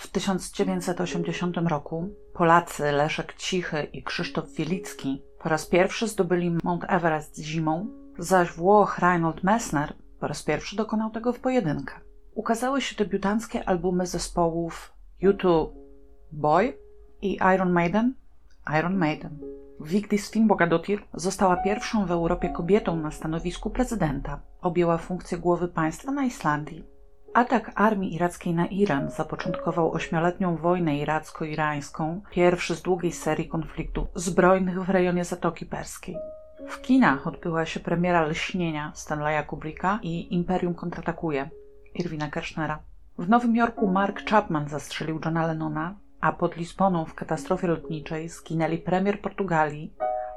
W 1980 roku Polacy Leszek Cichy i Krzysztof Wielicki po raz pierwszy zdobyli Mount Everest zimą, zaś Włoch Reinhold Messner po raz pierwszy dokonał tego w pojedynkę. Ukazały się debiutanckie albumy zespołów U2 Boy i Iron Maiden Iron Maiden. Vigdis Finnbogadottir została pierwszą w Europie kobietą na stanowisku prezydenta. Objęła funkcję głowy państwa na Islandii. Atak armii irackiej na Iran zapoczątkował ośmioletnią wojnę iracko-irańską, pierwszy z długiej serii konfliktów zbrojnych w rejonie Zatoki Perskiej. W kinach odbyła się premiera Lśnienia Stanleya Kubricka i Imperium kontratakuje Irwina Kershnera. W Nowym Jorku Mark Chapman zastrzelił Johna Lennona, a pod Lizboną w katastrofie lotniczej zginęli premier Portugalii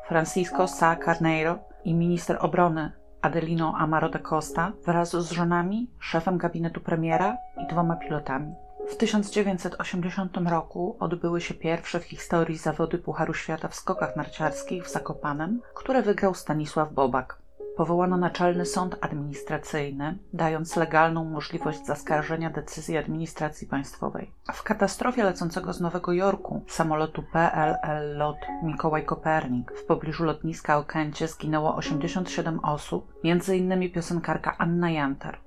Francisco Sá Carneiro i minister obrony Adelino Amaro da Costa wraz z żonami, szefem gabinetu premiera i dwoma pilotami. W 1980 roku odbyły się pierwsze w historii zawody Pucharu Świata w skokach narciarskich w Zakopanem, które wygrał Stanisław Bobak. Powołano Naczelny Sąd Administracyjny, dając legalną możliwość zaskarżenia decyzji administracji państwowej. W katastrofie lecącego z Nowego Jorku samolotu PLL LOT Mikołaj Kopernik w pobliżu lotniska Okęcie zginęło 87 osób, m.in. piosenkarka Anna Jantar.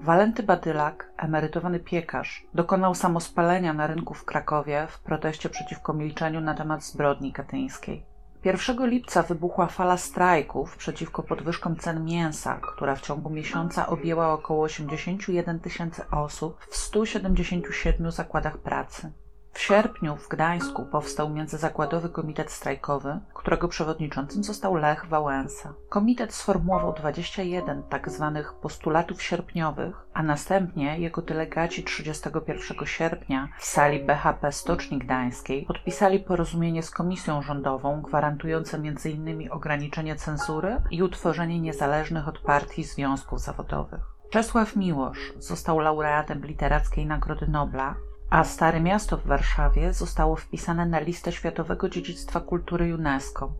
Walenty Badylak, emerytowany piekarz, dokonał samospalenia na rynku w Krakowie w proteście przeciwko milczeniu na temat zbrodni katyńskiej. 1 lipca wybuchła fala strajków przeciwko podwyżkom cen mięsa, która w ciągu miesiąca objęła około 81 tysięcy osób w 177 zakładach pracy. W sierpniu w Gdańsku powstał Międzyzakładowy Komitet Strajkowy, którego przewodniczącym został Lech Wałęsa. Komitet sformułował 21 tzw. Tak postulatów sierpniowych, a następnie jego delegaci 31 sierpnia w sali BHP Stoczni Gdańskiej podpisali porozumienie z komisją rządową gwarantujące m.in. ograniczenie cenzury i utworzenie niezależnych od partii związków zawodowych. Czesław Miłosz został laureatem Literackiej Nagrody Nobla, a Stare Miasto w Warszawie zostało wpisane na listę Światowego Dziedzictwa Kultury UNESCO.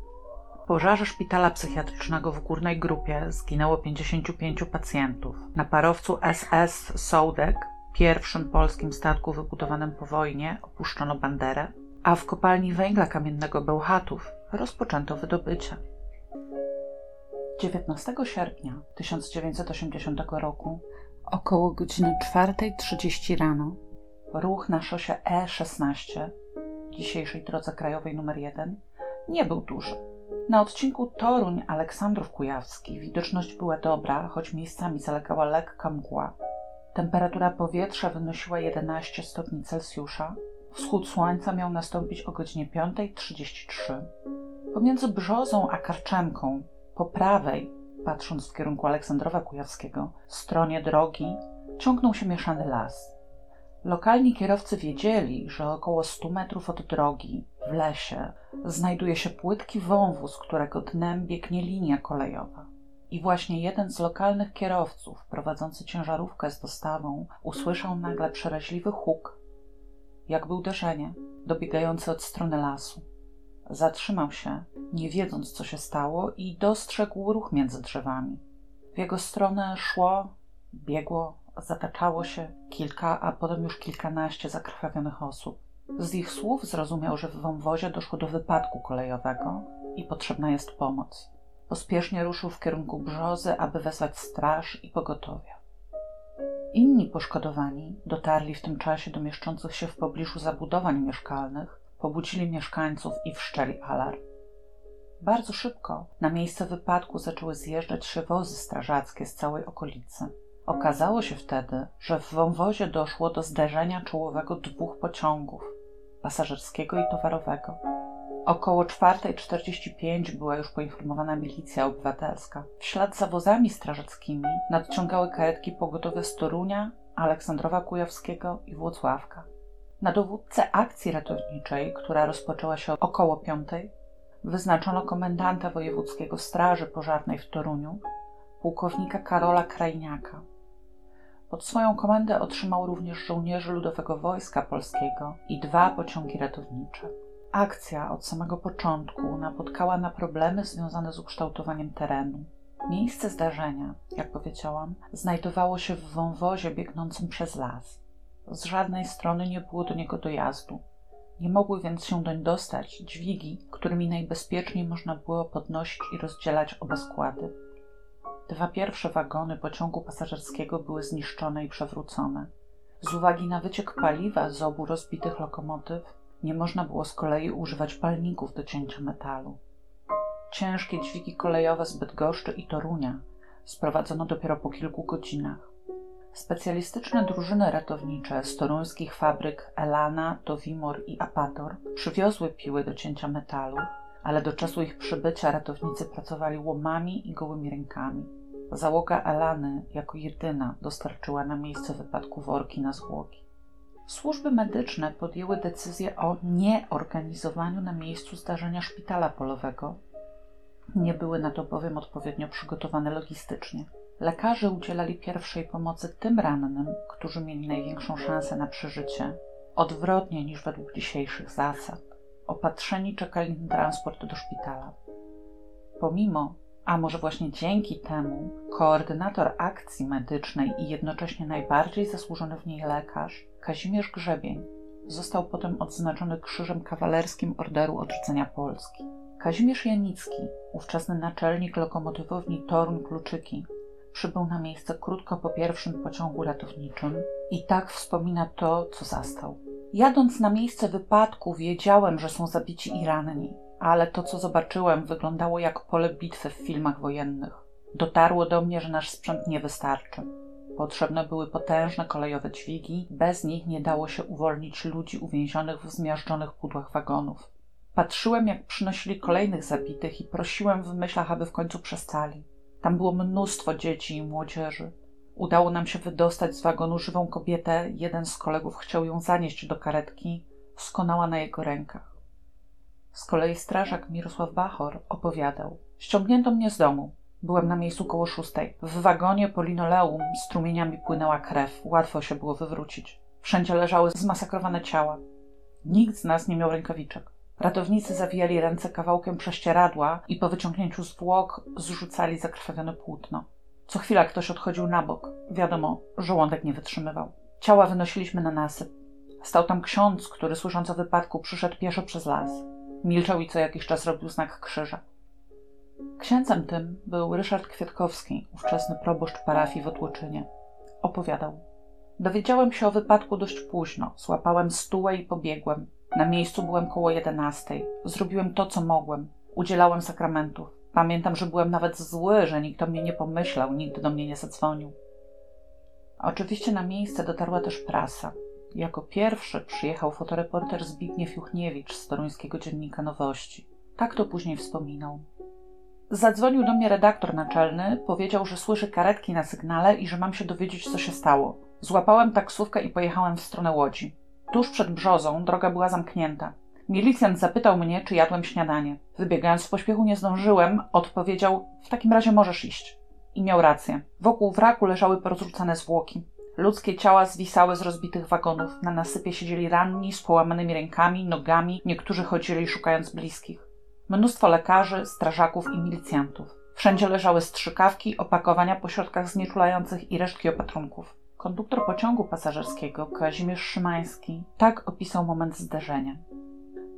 W pożarze szpitala psychiatrycznego w Górnej Grupie zginęło 55 pacjentów. Na parowcu SS Sołdek, pierwszym polskim statku wybudowanym po wojnie, opuszczono banderę, a w kopalni węgla kamiennego Bełchatów rozpoczęto wydobycie. 19 sierpnia 1980 roku około godziny 4.30 rano ruch na szosie E16, dzisiejszej drodze krajowej nr 1, nie był duży. Na odcinku Toruń-Aleksandrów Kujawski widoczność była dobra, choć miejscami zalegała lekka mgła. Temperatura powietrza wynosiła 11 stopni Celsjusza. Wschód słońca miał nastąpić o godzinie 5.33. Pomiędzy Brzozą a Karczemką, po prawej, patrząc w kierunku Aleksandrowa Kujawskiego, stronie drogi, ciągnął się mieszany las. Lokalni kierowcy wiedzieli, że około 100 metrów od drogi, w lesie, znajduje się płytki wąwóz, którego dnem biegnie linia kolejowa. I właśnie jeden z lokalnych kierowców, prowadzący ciężarówkę z dostawą, usłyszał nagle przeraźliwy huk, jakby uderzenie, dobiegające od strony lasu. Zatrzymał się, nie wiedząc, co się stało, i dostrzegł ruch między drzewami. W jego stronę szło, biegło zataczało się kilka, a potem już kilkanaście zakrwawionych osób. Z ich słów zrozumiał, że w wąwozie doszło do wypadku kolejowego i potrzebna jest pomoc. Pospiesznie ruszył w kierunku brzozy, aby wezwać straż i pogotowie. Inni poszkodowani dotarli w tym czasie do mieszczących się w pobliżu zabudowań mieszkalnych, pobudzili mieszkańców i wszczeli alarm. Bardzo szybko na miejsce wypadku zaczęły zjeżdżać się wozy strażackie z całej okolicy. Okazało się wtedy, że w wąwozie doszło do zderzenia czołowego dwóch pociągów pasażerskiego i towarowego. Około 4.45 była już poinformowana milicja obywatelska. W ślad za wozami strażackimi nadciągały karetki pogotowe z Torunia, Aleksandrowa Kujawskiego i Włocławka. Na dowódcę akcji ratowniczej, która rozpoczęła się około piątej, wyznaczono komendanta wojewódzkiego Straży Pożarnej w Toruniu, pułkownika Karola Krajniaka. Pod swoją komendę otrzymał również żołnierzy Ludowego Wojska Polskiego i dwa pociągi ratownicze. Akcja od samego początku napotkała na problemy związane z ukształtowaniem terenu. Miejsce zdarzenia, jak powiedziałam, znajdowało się w wąwozie biegnącym przez las. Z żadnej strony nie było do niego dojazdu. Nie mogły więc się doń dostać dźwigi, którymi najbezpieczniej można było podnosić i rozdzielać oba składy. Dwa pierwsze wagony pociągu pasażerskiego były zniszczone i przewrócone. Z uwagi na wyciek paliwa z obu rozbitych lokomotyw, nie można było z kolei używać palników do cięcia metalu. Ciężkie dźwigi kolejowe z Bydgoszczy i Torunia sprowadzono dopiero po kilku godzinach. Specjalistyczne drużyny ratownicze z toruńskich fabryk Elana, Dovimor i Apator przywiozły piły do cięcia metalu, ale do czasu ich przybycia ratownicy pracowali łomami i gołymi rękami. Załoga Elany jako jedyna dostarczyła na miejsce wypadku worki na zwłoki. Służby medyczne podjęły decyzję o nieorganizowaniu na miejscu zdarzenia szpitala polowego. Nie były na to bowiem odpowiednio przygotowane logistycznie. Lekarze udzielali pierwszej pomocy tym rannym, którzy mieli największą szansę na przeżycie, odwrotnie niż według dzisiejszych zasad. Opatrzeni czekali na transport do szpitala. Pomimo, a może właśnie dzięki temu, koordynator akcji medycznej i jednocześnie najbardziej zasłużony w niej lekarz, Kazimierz Grzebień, został potem odznaczony Krzyżem Kawalerskim Orderu Odrzucenia Polski. Kazimierz Janicki, ówczesny naczelnik lokomotywowni Toruń-Kluczyki, przybył na miejsce krótko po pierwszym pociągu ratowniczym i tak wspomina to, co zastał. Jadąc na miejsce wypadku, wiedziałem, że są zabici i ranni, ale to, co zobaczyłem, wyglądało jak pole bitwy w filmach wojennych. Dotarło do mnie, że nasz sprzęt nie wystarczy. Potrzebne były potężne kolejowe dźwigi, bez nich nie dało się uwolnić ludzi uwięzionych w zmiażdżonych pudłach wagonów. Patrzyłem, jak przynosili kolejnych zabitych i prosiłem w myślach, aby w końcu przestali. Tam było mnóstwo dzieci i młodzieży. Udało nam się wydostać z wagonu żywą kobietę. Jeden z kolegów chciał ją zanieść do karetki. Skonała na jego rękach. Z kolei strażak Mirosław Bachor opowiadał. Ściągnięto mnie z domu. Byłem na miejscu koło szóstej. W wagonie po linoleum strumieniami płynęła krew. Łatwo się było wywrócić. Wszędzie leżały zmasakrowane ciała. Nikt z nas nie miał rękawiczek. Ratownicy zawijali ręce kawałkiem prześcieradła i po wyciągnięciu zwłok zrzucali zakrwawione płótno. Co chwila ktoś odchodził na bok. Wiadomo, żołądek nie wytrzymywał. Ciała wynosiliśmy na nasyp. Stał tam ksiądz, który słysząc o wypadku przyszedł pieszo przez las. Milczał i co jakiś czas robił znak krzyża. Księdzem tym był Ryszard Kwiatkowski, ówczesny proboszcz parafii w Otłoczynie. Opowiadał. Dowiedziałem się o wypadku dość późno. Złapałem stułę i pobiegłem. Na miejscu byłem koło jedenastej. Zrobiłem to, co mogłem. Udzielałem sakramentów. Pamiętam, że byłem nawet zły, że nikt o mnie nie pomyślał, nigdy do mnie nie zadzwonił. Oczywiście na miejsce dotarła też prasa. Jako pierwszy przyjechał fotoreporter Zbigniew Juchniewicz z toruńskiego dziennika Nowości. Tak to później wspominał. Zadzwonił do mnie redaktor naczelny, powiedział, że słyszy karetki na sygnale i że mam się dowiedzieć, co się stało. Złapałem taksówkę i pojechałem w stronę Łodzi. Tuż przed brzozą droga była zamknięta. Milicjant zapytał mnie, czy jadłem śniadanie. Wybiegając w pośpiechu nie zdążyłem, odpowiedział: W takim razie możesz iść. I miał rację. Wokół wraku leżały porozrzucane zwłoki. Ludzkie ciała zwisały z rozbitych wagonów. Na nasypie siedzieli ranni z połamanymi rękami, nogami, niektórzy chodzili szukając bliskich. Mnóstwo lekarzy, strażaków i milicjantów. Wszędzie leżały strzykawki, opakowania po środkach znieczulających i resztki opatrunków. Konduktor pociągu pasażerskiego Kazimierz Szymański tak opisał moment zdarzenia.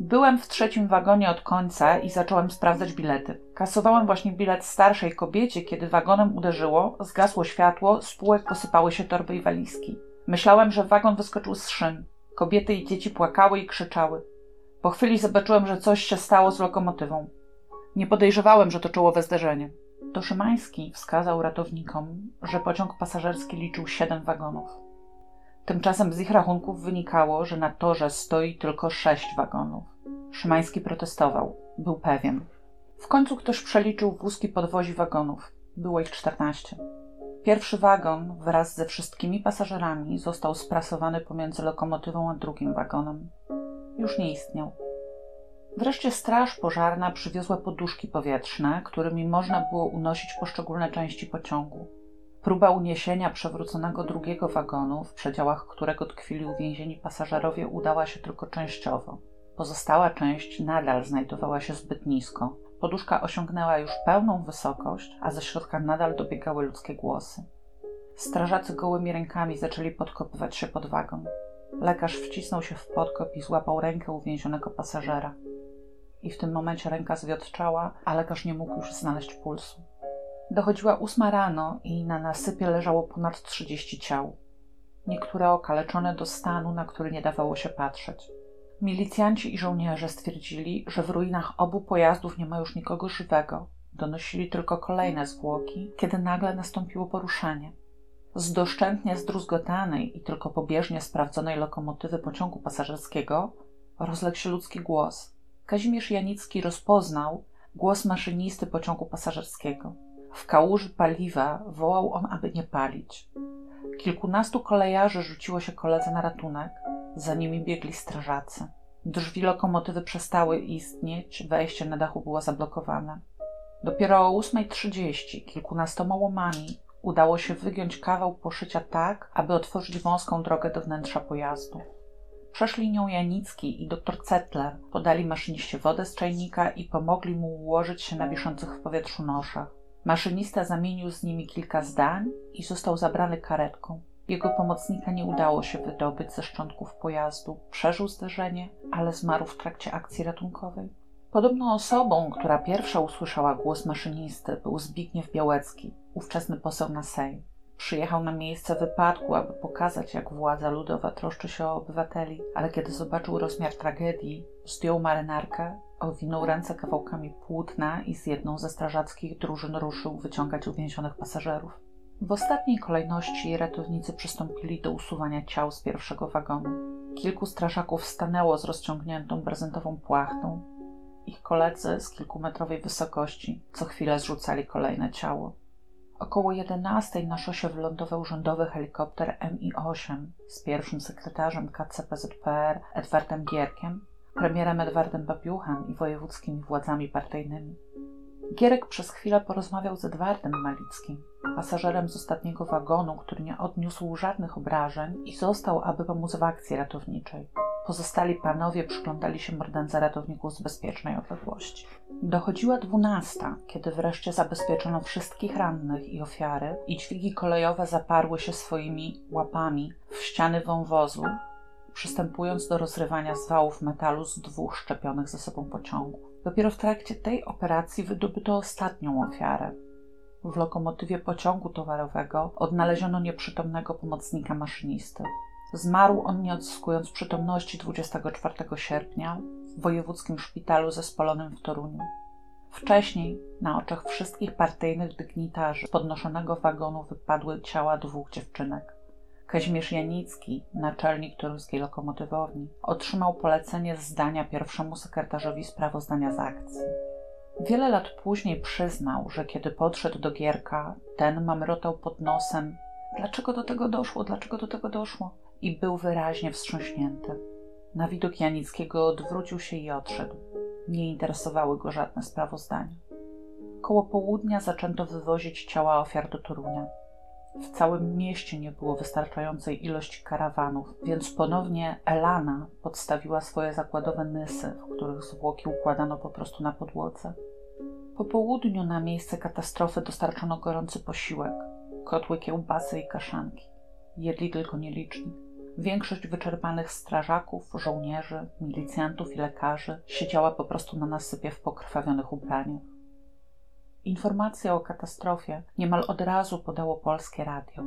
Byłem w trzecim wagonie od końca i zacząłem sprawdzać bilety. Kasowałem właśnie bilet starszej kobiecie, kiedy wagonem uderzyło, zgasło światło, z półek posypały się torby i walizki. Myślałem, że wagon wyskoczył z szyn. Kobiety i dzieci płakały i krzyczały. Po chwili zobaczyłem, że coś się stało z lokomotywą. Nie podejrzewałem, że to czołowe zderzenie. To Szymański wskazał ratownikom, że pociąg pasażerski liczył siedem wagonów. Tymczasem z ich rachunków wynikało, że na torze stoi tylko sześć wagonów. Szymański protestował. Był pewien. W końcu ktoś przeliczył wózki podwozi wagonów. Było ich czternaście. Pierwszy wagon wraz ze wszystkimi pasażerami został sprasowany pomiędzy lokomotywą a drugim wagonem. Już nie istniał. Wreszcie straż pożarna przywiozła poduszki powietrzne, którymi można było unosić poszczególne części pociągu. Próba uniesienia przewróconego drugiego wagonu, w przedziałach którego tkwili uwięzieni pasażerowie, udała się tylko częściowo. Pozostała część nadal znajdowała się zbyt nisko. Poduszka osiągnęła już pełną wysokość, a ze środka nadal dobiegały ludzkie głosy. Strażacy gołymi rękami zaczęli podkopywać się pod wagon. Lekarz wcisnął się w podkop i złapał rękę uwięzionego pasażera. I w tym momencie ręka zwiotczała, a lekarz nie mógł już znaleźć pulsu. Dochodziła ósma rano i na nasypie leżało ponad trzydzieści ciał. Niektóre okaleczone do stanu, na który nie dawało się patrzeć. Milicjanci i żołnierze stwierdzili, że w ruinach obu pojazdów nie ma już nikogo żywego. Donosili tylko kolejne zwłoki, kiedy nagle nastąpiło poruszenie. Z doszczętnie zdruzgotanej i tylko pobieżnie sprawdzonej lokomotywy pociągu pasażerskiego rozległ się ludzki głos. Kazimierz Janicki rozpoznał głos maszynisty pociągu pasażerskiego. W kałuży paliwa wołał on, aby nie palić. Kilkunastu kolejarzy rzuciło się koledze na ratunek, za nimi biegli strażacy. Drzwi lokomotywy przestały istnieć, wejście na dachu było zablokowane. Dopiero o 8.30 kilkunastoma łomami udało się wygiąć kawał poszycia tak, aby otworzyć wąską drogę do wnętrza pojazdu. Przeszli nią Janicki i dr Cetler, podali maszyniście wodę z czajnika i pomogli mu ułożyć się na wiszących w powietrzu noszach. Maszynista zamienił z nimi kilka zdań i został zabrany karetką. Jego pomocnika nie udało się wydobyć ze szczątków pojazdu. Przeżył zderzenie, ale zmarł w trakcie akcji ratunkowej. Podobną osobą, która pierwsza usłyszała głos maszynisty, był Zbigniew Białecki, ówczesny poseł na Sejm. Przyjechał na miejsce wypadku, aby pokazać, jak władza ludowa troszczy się o obywateli, ale kiedy zobaczył rozmiar tragedii, zdjął marynarkę, owinął ręce kawałkami płótna i z jedną ze strażackich drużyn ruszył wyciągać uwięzionych pasażerów. W ostatniej kolejności ratownicy przystąpili do usuwania ciał z pierwszego wagonu. Kilku strażaków stanęło z rozciągniętą prezentową płachtą. Ich koledzy z kilkumetrowej wysokości co chwilę zrzucali kolejne ciało. Około 11 na szosie wylądował rządowy helikopter Mi-8 z pierwszym sekretarzem KCPZPR Edwardem Gierkiem, premierem Edwardem Babiuchem i wojewódzkimi władzami partyjnymi. Gierek przez chwilę porozmawiał z Edwardem Malickim, pasażerem z ostatniego wagonu, który nie odniósł żadnych obrażeń i został, aby pomóc w akcji ratowniczej. Pozostali panowie przyglądali się mordędze ratowników z bezpiecznej odległości. Dochodziła dwunasta, kiedy wreszcie zabezpieczono wszystkich rannych i ofiary i dźwigi kolejowe zaparły się swoimi łapami w ściany wąwozu, przystępując do rozrywania zwałów metalu z dwóch szczepionych ze sobą pociągów. Dopiero w trakcie tej operacji wydobyto ostatnią ofiarę. W lokomotywie pociągu towarowego odnaleziono nieprzytomnego pomocnika maszynisty. Zmarł on nie odzyskując przytomności 24 sierpnia w wojewódzkim szpitalu zespolonym w Toruniu. Wcześniej, na oczach wszystkich partyjnych dygnitarzy, z podnoszonego wagonu wypadły ciała dwóch dziewczynek. Kazimierz Janicki, naczelnik toruńskiej lokomotywowni, otrzymał polecenie zdania pierwszemu sekretarzowi sprawozdania z akcji. Wiele lat później przyznał, że kiedy podszedł do Gierka, ten mamrotał pod nosem dlaczego do tego doszło, dlaczego do tego doszło i był wyraźnie wstrząśnięty. Na widok Janickiego odwrócił się i odszedł. Nie interesowały go żadne sprawozdania. Koło południa zaczęto wywozić ciała ofiar do Torunia. W całym mieście nie było wystarczającej ilości karawanów, więc ponownie Elana podstawiła swoje zakładowe nysy, w których zwłoki układano po prostu na podłodze. Po południu na miejsce katastrofy dostarczono gorący posiłek, kotły kiełbasy i kaszanki. Jedli tylko nieliczni. Większość wyczerpanych strażaków, żołnierzy, milicjantów i lekarzy siedziała po prostu na nasypie w pokrwawionych ubraniach. Informację o katastrofie niemal od razu podało polskie radio.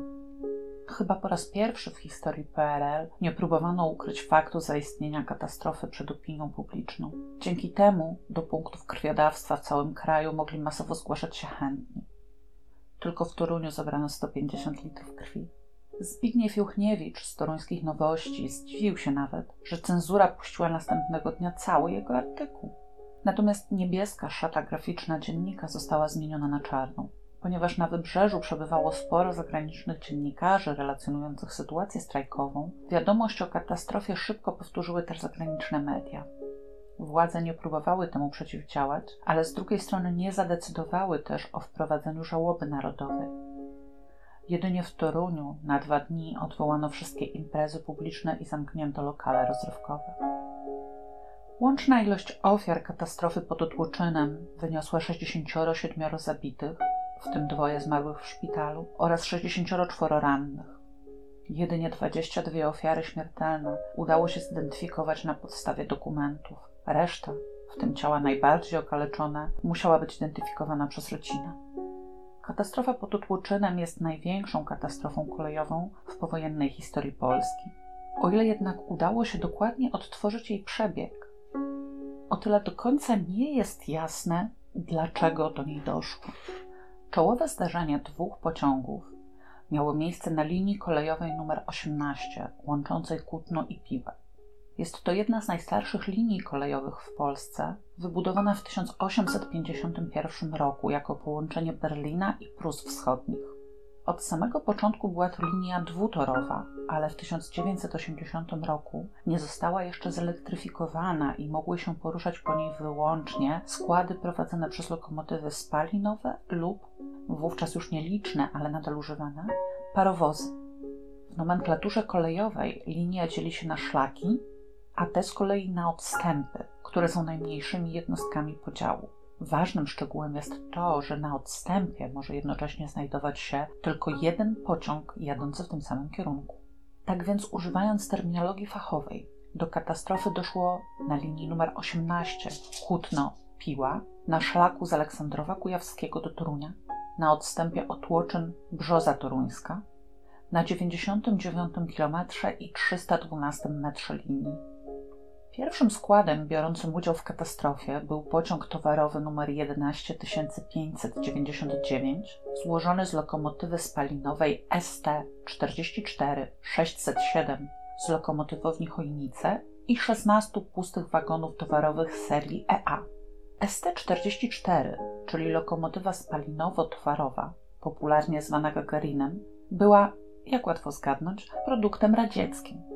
Chyba po raz pierwszy w historii PRL nie próbowano ukryć faktu zaistnienia katastrofy przed opinią publiczną. Dzięki temu do punktów krwiodawstwa w całym kraju mogli masowo zgłaszać się chętni. Tylko w Toruniu zabrano 150 litrów krwi. Zbigniew Juchniewicz z toruńskich nowości zdziwił się nawet, że cenzura puściła następnego dnia cały jego artykuł. Natomiast niebieska szata graficzna dziennika została zmieniona na czarną. Ponieważ na wybrzeżu przebywało sporo zagranicznych dziennikarzy relacjonujących sytuację strajkową, wiadomość o katastrofie szybko powtórzyły też zagraniczne media. Władze nie próbowały temu przeciwdziałać, ale z drugiej strony nie zadecydowały też o wprowadzeniu żałoby narodowej. Jedynie w Toruniu na dwa dni odwołano wszystkie imprezy publiczne i zamknięto lokale rozrywkowe. Łączna ilość ofiar katastrofy pod Otłoczynem wyniosła 67 zabitych, w tym dwoje zmarłych w szpitalu, oraz 64 rannych. Jedynie 22 ofiary śmiertelne udało się zidentyfikować na podstawie dokumentów. Reszta, w tym ciała najbardziej okaleczone, musiała być identyfikowana przez rodzinę. Katastrofa pod Otłoczynem jest największą katastrofą kolejową w powojennej historii Polski. O ile jednak udało się dokładnie odtworzyć jej przebieg, o tyle do końca nie jest jasne, dlaczego do niej doszło. Czołowe zdarzenie dwóch pociągów miało miejsce na linii kolejowej nr 18 łączącej Kutno i Piłę. Jest to jedna z najstarszych linii kolejowych w Polsce, wybudowana w 1851 roku jako połączenie Berlina i Prus Wschodnich. Od samego początku była to linia dwutorowa, ale w 1980 roku nie została jeszcze zelektryfikowana i mogły się poruszać po niej wyłącznie składy prowadzone przez lokomotywy spalinowe lub, wówczas już nieliczne, ale nadal używane, parowozy. W nomenklaturze kolejowej linia dzieli się na szlaki, a te z kolei na odstępy, które są najmniejszymi jednostkami podziału. Ważnym szczegółem jest to, że na odstępie może jednocześnie znajdować się tylko jeden pociąg jadący w tym samym kierunku. Tak więc, używając terminologii fachowej, do katastrofy doszło na linii numer 18 Kutno-Piła, na szlaku z Aleksandrowa Kujawskiego do Torunia, na odstępie Otłoczyn Brzoza Toruńska, na 99 km i 312 metrze linii Pierwszym składem biorącym udział w katastrofie był pociąg towarowy nr 11599, złożony z lokomotywy spalinowej ST-44-607 z lokomotywowni Chojnice i 16 pustych wagonów towarowych serii EA. ST-44, czyli lokomotywa spalinowo-towarowa, popularnie zwana Gagarinem, była, jak łatwo zgadnąć, produktem radzieckim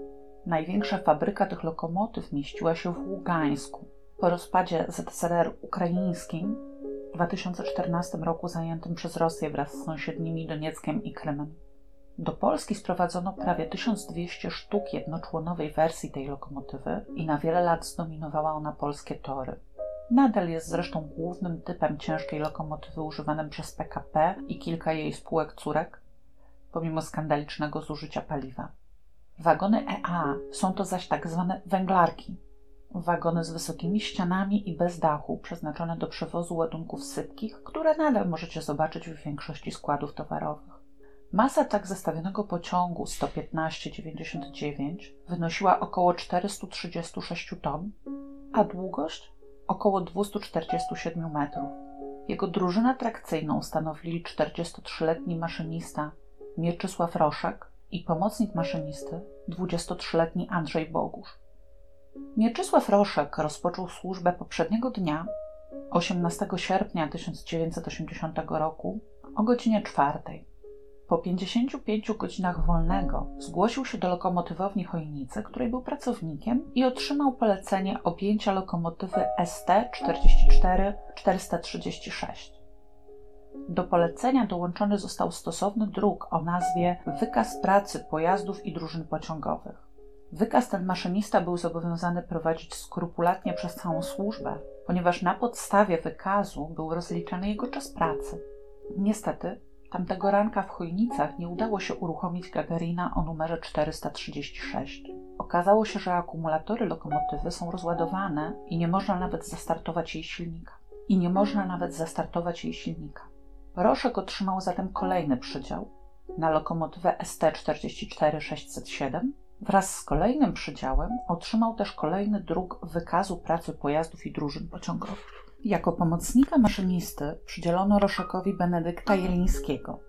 Największa fabryka tych lokomotyw mieściła się w Ługańsku. Po rozpadzie ZSRR ukraińskim w 2014 roku zajętym przez Rosję wraz z sąsiednimi Donieckiem i Krymem. Do Polski sprowadzono prawie 1200 sztuk jednoczłonowej wersji tej lokomotywy i na wiele lat zdominowała ona polskie tory. Nadal jest zresztą głównym typem ciężkiej lokomotywy używanym przez PKP i kilka jej spółek córek, pomimo skandalicznego zużycia paliwa. Wagony EA są to zaś tak zwane węglarki. Wagony z wysokimi ścianami i bez dachu, przeznaczone do przewozu ładunków sypkich, które nadal możecie zobaczyć w większości składów towarowych. Masa tak zestawionego pociągu 115-99 wynosiła około 436 ton, a długość około 247 metrów. Jego drużynę trakcyjną stanowili 43-letni maszynista Mieczysław Roszek i pomocnik maszynisty, 23-letni Andrzej Bogusz. Mieczysław Roszek rozpoczął służbę poprzedniego dnia, 18 sierpnia 1980 roku, o godzinie czwartej. Po 55 godzinach wolnego zgłosił się do lokomotywowni Chojnicy, której był pracownikiem i otrzymał polecenie objęcia lokomotywy ST 44 436. Do polecenia dołączony został stosowny druk o nazwie Wykaz pracy pojazdów i drużyn pociągowych. Wykaz ten maszynista był zobowiązany prowadzić skrupulatnie przez całą służbę, ponieważ na podstawie wykazu był rozliczany jego czas pracy. Niestety, tamtego ranka w Chojnicach nie udało się uruchomić Gagarina o numerze 436. Okazało się, że akumulatory lokomotywy są rozładowane i nie można nawet zastartować jej silnika. I nie można nawet zastartować jej silnika. Roszek otrzymał zatem kolejny przydział na lokomotywę ST-44607. Wraz z kolejnym przydziałem otrzymał też kolejny druk wykazu pracy pojazdów i drużyn pociągowych. Jako pomocnika maszynisty przydzielono Roszekowi Benedykta Jelińskiego.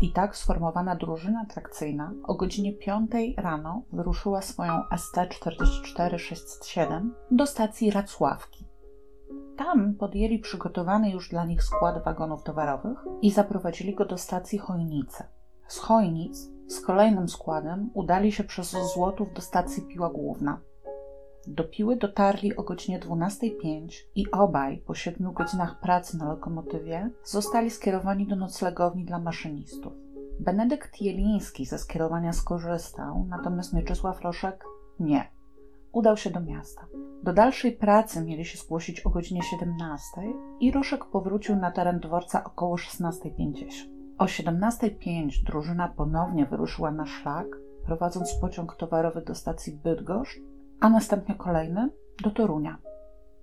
I tak sformowana drużyna trakcyjna o godzinie 5 rano wyruszyła swoją ST-44607 do stacji Racławki tam podjęli przygotowany już dla nich skład wagonów towarowych i zaprowadzili go do stacji Chojnice. Z Chojnic z kolejnym składem udali się przez Złotów do stacji Piła Główna. Do Piły dotarli o godzinie 12.05 i obaj po siedmiu godzinach pracy na lokomotywie zostali skierowani do noclegowni dla maszynistów. Benedykt Jeliński ze skierowania skorzystał, natomiast Mieczysław Roszek nie. Udał się do miasta. Do dalszej pracy mieli się zgłosić o godzinie 17 i Roszek powrócił na teren dworca około 16.50. O 17.05 drużyna ponownie wyruszyła na szlak, prowadząc pociąg towarowy do stacji Bydgoszcz, a następnie kolejny do Torunia.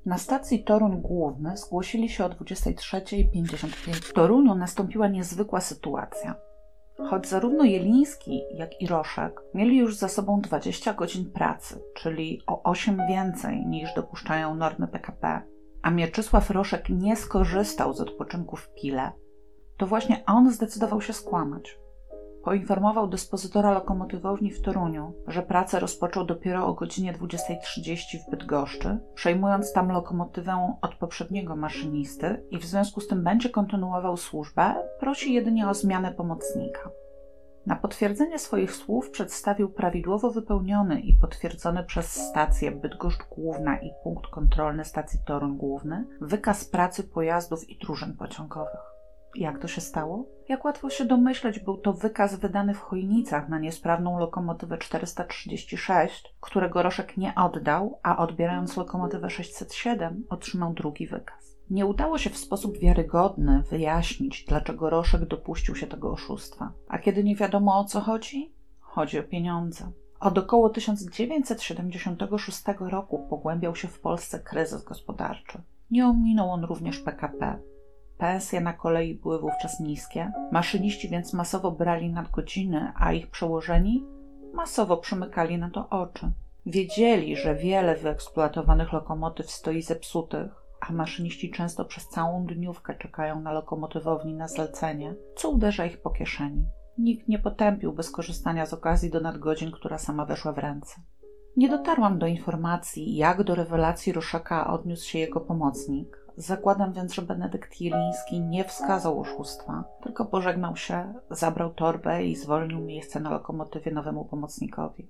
Na stacji Toruń Główny zgłosili się o 23.55. W Toruniu nastąpiła niezwykła sytuacja. Choć zarówno Jeliński, jak i Roszek mieli już za sobą 20 godzin pracy, czyli o 8 więcej niż dopuszczają normy PKP, a Mieczysław Roszek nie skorzystał z odpoczynku w Pile, to właśnie on zdecydował się skłamać. Poinformował dyspozytora lokomotywowni w Toruniu, że pracę rozpoczął dopiero o godzinie 20.30 w Bydgoszczy, przejmując tam lokomotywę od poprzedniego maszynisty i w związku z tym będzie kontynuował służbę, prosi jedynie o zmianę pomocnika. Na potwierdzenie swoich słów przedstawił prawidłowo wypełniony i potwierdzony przez stację Bydgoszcz Główna i punkt kontrolny stacji Toruń Główny wykaz pracy pojazdów i drużyn pociągowych. Jak to się stało? Jak łatwo się domyśleć, był to wykaz wydany w Chojnicach na niesprawną lokomotywę 436, którego Roszek nie oddał, a odbierając lokomotywę 607 otrzymał drugi wykaz. Nie udało się w sposób wiarygodny wyjaśnić, dlaczego Roszek dopuścił się tego oszustwa. A kiedy nie wiadomo o co chodzi? Chodzi o pieniądze. Od około 1976 roku pogłębiał się w Polsce kryzys gospodarczy. Nie ominął on również PKP. Pensje na kolei były wówczas niskie, maszyniści więc masowo brali nadgodziny, a ich przełożeni masowo przymykali na to oczy. Wiedzieli, że wiele wyeksploatowanych lokomotyw stoi zepsutych, a maszyniści często przez całą dniówkę czekają na lokomotywowni na zlecenie, co uderza ich po kieszeni. Nikt nie potępił bez korzystania z okazji do nadgodzin, która sama weszła w ręce. Nie dotarłam do informacji, jak do rewelacji Ruszaka odniósł się jego pomocnik, Zakładam więc, że Benedykt Jeliński nie wskazał oszustwa, tylko pożegnał się, zabrał torbę i zwolnił miejsce na lokomotywie nowemu pomocnikowi.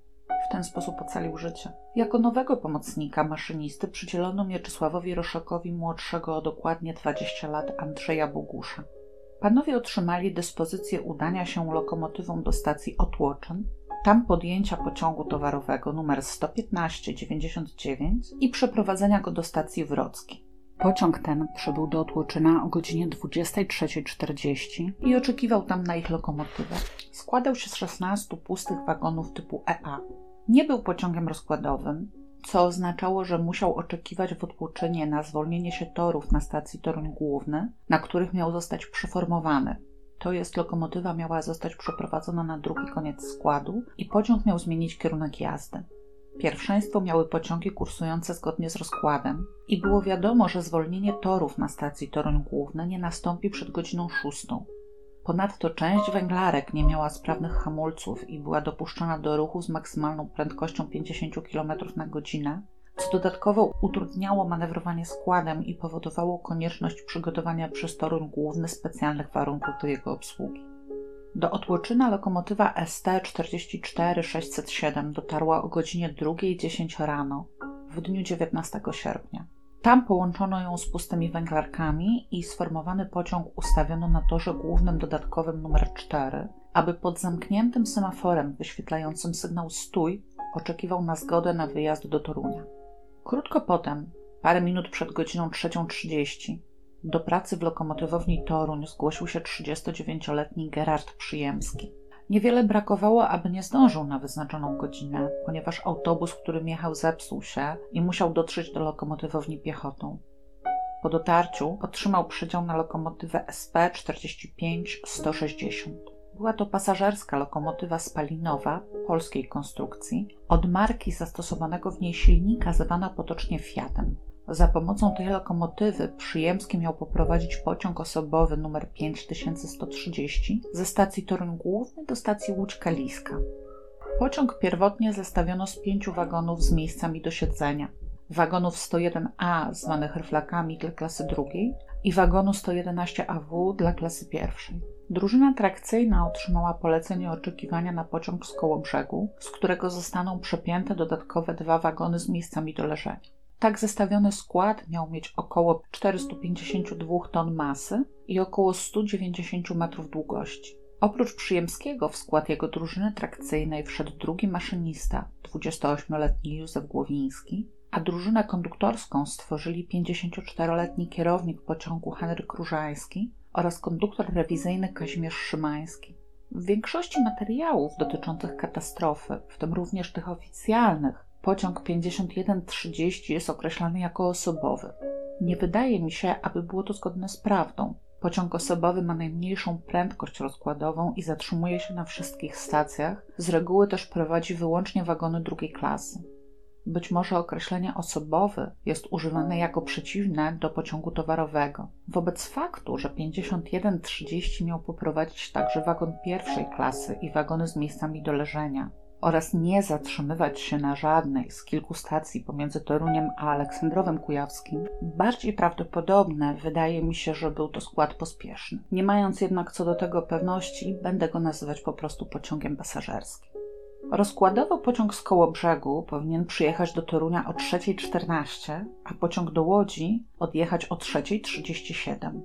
W ten sposób ocalił życie. Jako nowego pomocnika maszynisty przydzielono Mieczysławowi Roszakowi młodszego o dokładnie 20 lat Andrzeja Bogusza. Panowie otrzymali dyspozycję udania się lokomotywą do stacji Otłoczyn, tam podjęcia pociągu towarowego numer 115-99 i przeprowadzenia go do stacji Wrocki. Pociąg ten przybył do Otłoczyna o godzinie 23.40 i oczekiwał tam na ich lokomotywę. Składał się z 16 pustych wagonów typu EA. Nie był pociągiem rozkładowym, co oznaczało, że musiał oczekiwać w Otłoczynie na zwolnienie się torów na stacji Toruń Główny, na których miał zostać przeformowany. To jest lokomotywa miała zostać przeprowadzona na drugi koniec składu i pociąg miał zmienić kierunek jazdy. Pierwszeństwo miały pociągi kursujące zgodnie z rozkładem i było wiadomo, że zwolnienie torów na stacji Toruń Główny nie nastąpi przed godziną szóstą. Ponadto część węglarek nie miała sprawnych hamulców i była dopuszczona do ruchu z maksymalną prędkością 50 km na godzinę, co dodatkowo utrudniało manewrowanie składem i powodowało konieczność przygotowania przez Toruń Główny specjalnych warunków do jego obsługi. Do Otłoczyna lokomotywa ST 44607 dotarła o godzinie 2.10 rano w dniu 19 sierpnia. Tam połączono ją z pustymi węglarkami i sformowany pociąg ustawiono na torze głównym dodatkowym numer 4, aby pod zamkniętym semaforem wyświetlającym sygnał stój oczekiwał na zgodę na wyjazd do Torunia. Krótko potem, parę minut przed godziną 3.30, do pracy w lokomotywowni Toruń zgłosił się 39-letni Gerard Przyjemski. Niewiele brakowało, aby nie zdążył na wyznaczoną godzinę, ponieważ autobus, którym jechał, zepsuł się i musiał dotrzeć do lokomotywowni piechotą. Po dotarciu otrzymał przydział na lokomotywę SP 45-160. Była to pasażerska lokomotywa spalinowa polskiej konstrukcji od marki zastosowanego w niej silnika zwana potocznie Fiatem. Za pomocą tej lokomotywy Przyjemski miał poprowadzić pociąg osobowy numer 5130 ze stacji Toruń Główny do stacji Łódź Kaliska. Pociąg pierwotnie zestawiono z pięciu wagonów z miejscami do siedzenia. Wagonów 101A zwanych ryflakami dla klasy drugiej i wagonu 111AW dla klasy pierwszej. Drużyna trakcyjna otrzymała polecenie oczekiwania na pociąg z koło brzegu, z którego zostaną przepięte dodatkowe dwa wagony z miejscami do leżenia. Tak zestawiony skład miał mieć około 452 ton masy i około 190 metrów długości. Oprócz Przyjemskiego w skład jego drużyny trakcyjnej wszedł drugi maszynista, 28-letni Józef Głowiński, a drużynę konduktorską stworzyli 54-letni kierownik pociągu Henryk Różański oraz konduktor rewizyjny Kazimierz Szymański. W większości materiałów dotyczących katastrofy, w tym również tych oficjalnych, pociąg 5130 jest określany jako osobowy. Nie wydaje mi się, aby było to zgodne z prawdą. Pociąg osobowy ma najmniejszą prędkość rozkładową i zatrzymuje się na wszystkich stacjach, z reguły też prowadzi wyłącznie wagony drugiej klasy. Być może określenie osobowy jest używane jako przeciwne do pociągu towarowego. Wobec faktu, że 5130 miał poprowadzić także wagon pierwszej klasy i wagony z miejscami do leżenia oraz nie zatrzymywać się na żadnej z kilku stacji pomiędzy Toruniem a Aleksandrowem Kujawskim, bardziej prawdopodobne wydaje mi się, że był to skład pospieszny. Nie mając jednak co do tego pewności, będę go nazywać po prostu pociągiem pasażerskim. Rozkładowo pociąg z Kołobrzegu powinien przyjechać do Torunia o 3.14, a pociąg do Łodzi odjechać o 3.37.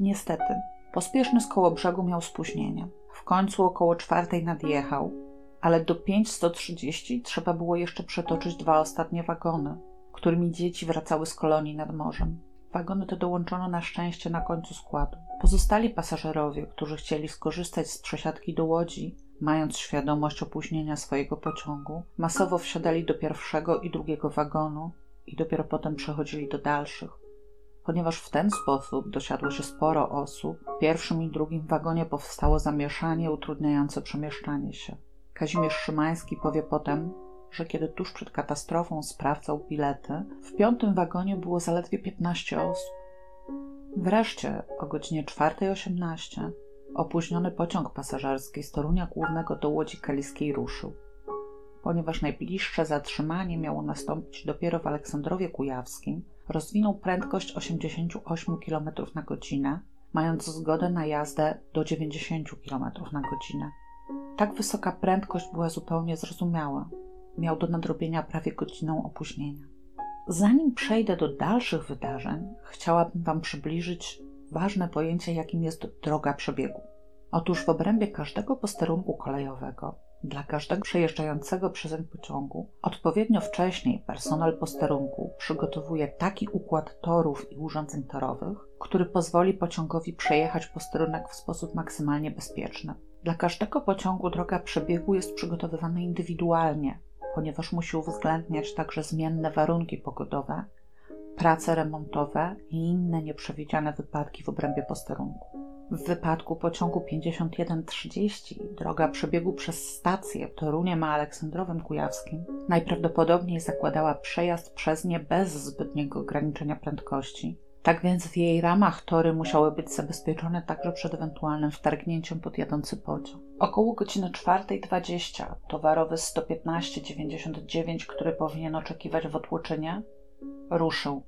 Niestety, pospieszny z Kołobrzegu miał spóźnienie. W końcu około czwartej nadjechał, ale do 5.130 trzeba było jeszcze przetoczyć dwa ostatnie wagony, którymi dzieci wracały z kolonii nad morzem. Wagony te dołączono na szczęście na końcu składu. Pozostali pasażerowie, którzy chcieli skorzystać z przesiadki do Łodzi, mając świadomość opóźnienia swojego pociągu, masowo wsiadali do pierwszego i drugiego wagonu i dopiero potem przechodzili do dalszych. Ponieważ w ten sposób dosiadło się sporo osób, w pierwszym i drugim wagonie powstało zamieszanie utrudniające przemieszczanie się. Kazimierz Szymański powie potem, że kiedy tuż przed katastrofą sprawdzał bilety, w piątym wagonie było zaledwie 15 osób. Wreszcie o godzinie 4.18 opóźniony pociąg pasażerski z Torunia Głównego do Łodzi Kaliskiej ruszył. Ponieważ najbliższe zatrzymanie miało nastąpić dopiero w Aleksandrowie Kujawskim, rozwinął prędkość 88 km na godzinę, mając zgodę na jazdę do 90 km na godzinę. Tak wysoka prędkość była zupełnie zrozumiała. Miał do nadrobienia prawie godziną opóźnienia. Zanim przejdę do dalszych wydarzeń, chciałabym Wam przybliżyć ważne pojęcie, jakim jest droga przebiegu. Otóż w obrębie każdego posterunku kolejowego, dla każdego przejeżdżającego przezeń pociągu, odpowiednio wcześniej personel posterunku przygotowuje taki układ torów i urządzeń torowych, który pozwoli pociągowi przejechać posterunek w sposób maksymalnie bezpieczny. Dla każdego pociągu droga przebiegu jest przygotowywana indywidualnie, ponieważ musi uwzględniać także zmienne warunki pogodowe, prace remontowe i inne nieprzewidziane wypadki w obrębie posterunku. W wypadku pociągu 5130 droga przebiegu przez stację Toruniem a Aleksandrowem Kujawskim najprawdopodobniej zakładała przejazd przez nie bez zbytniego ograniczenia prędkości, tak więc w jej ramach tory musiały być zabezpieczone także przed ewentualnym wtargnięciem pod jadący pociąg. Około godziny 4.20 towarowy 115-99, który powinien oczekiwać w Otłoczynie, ruszył.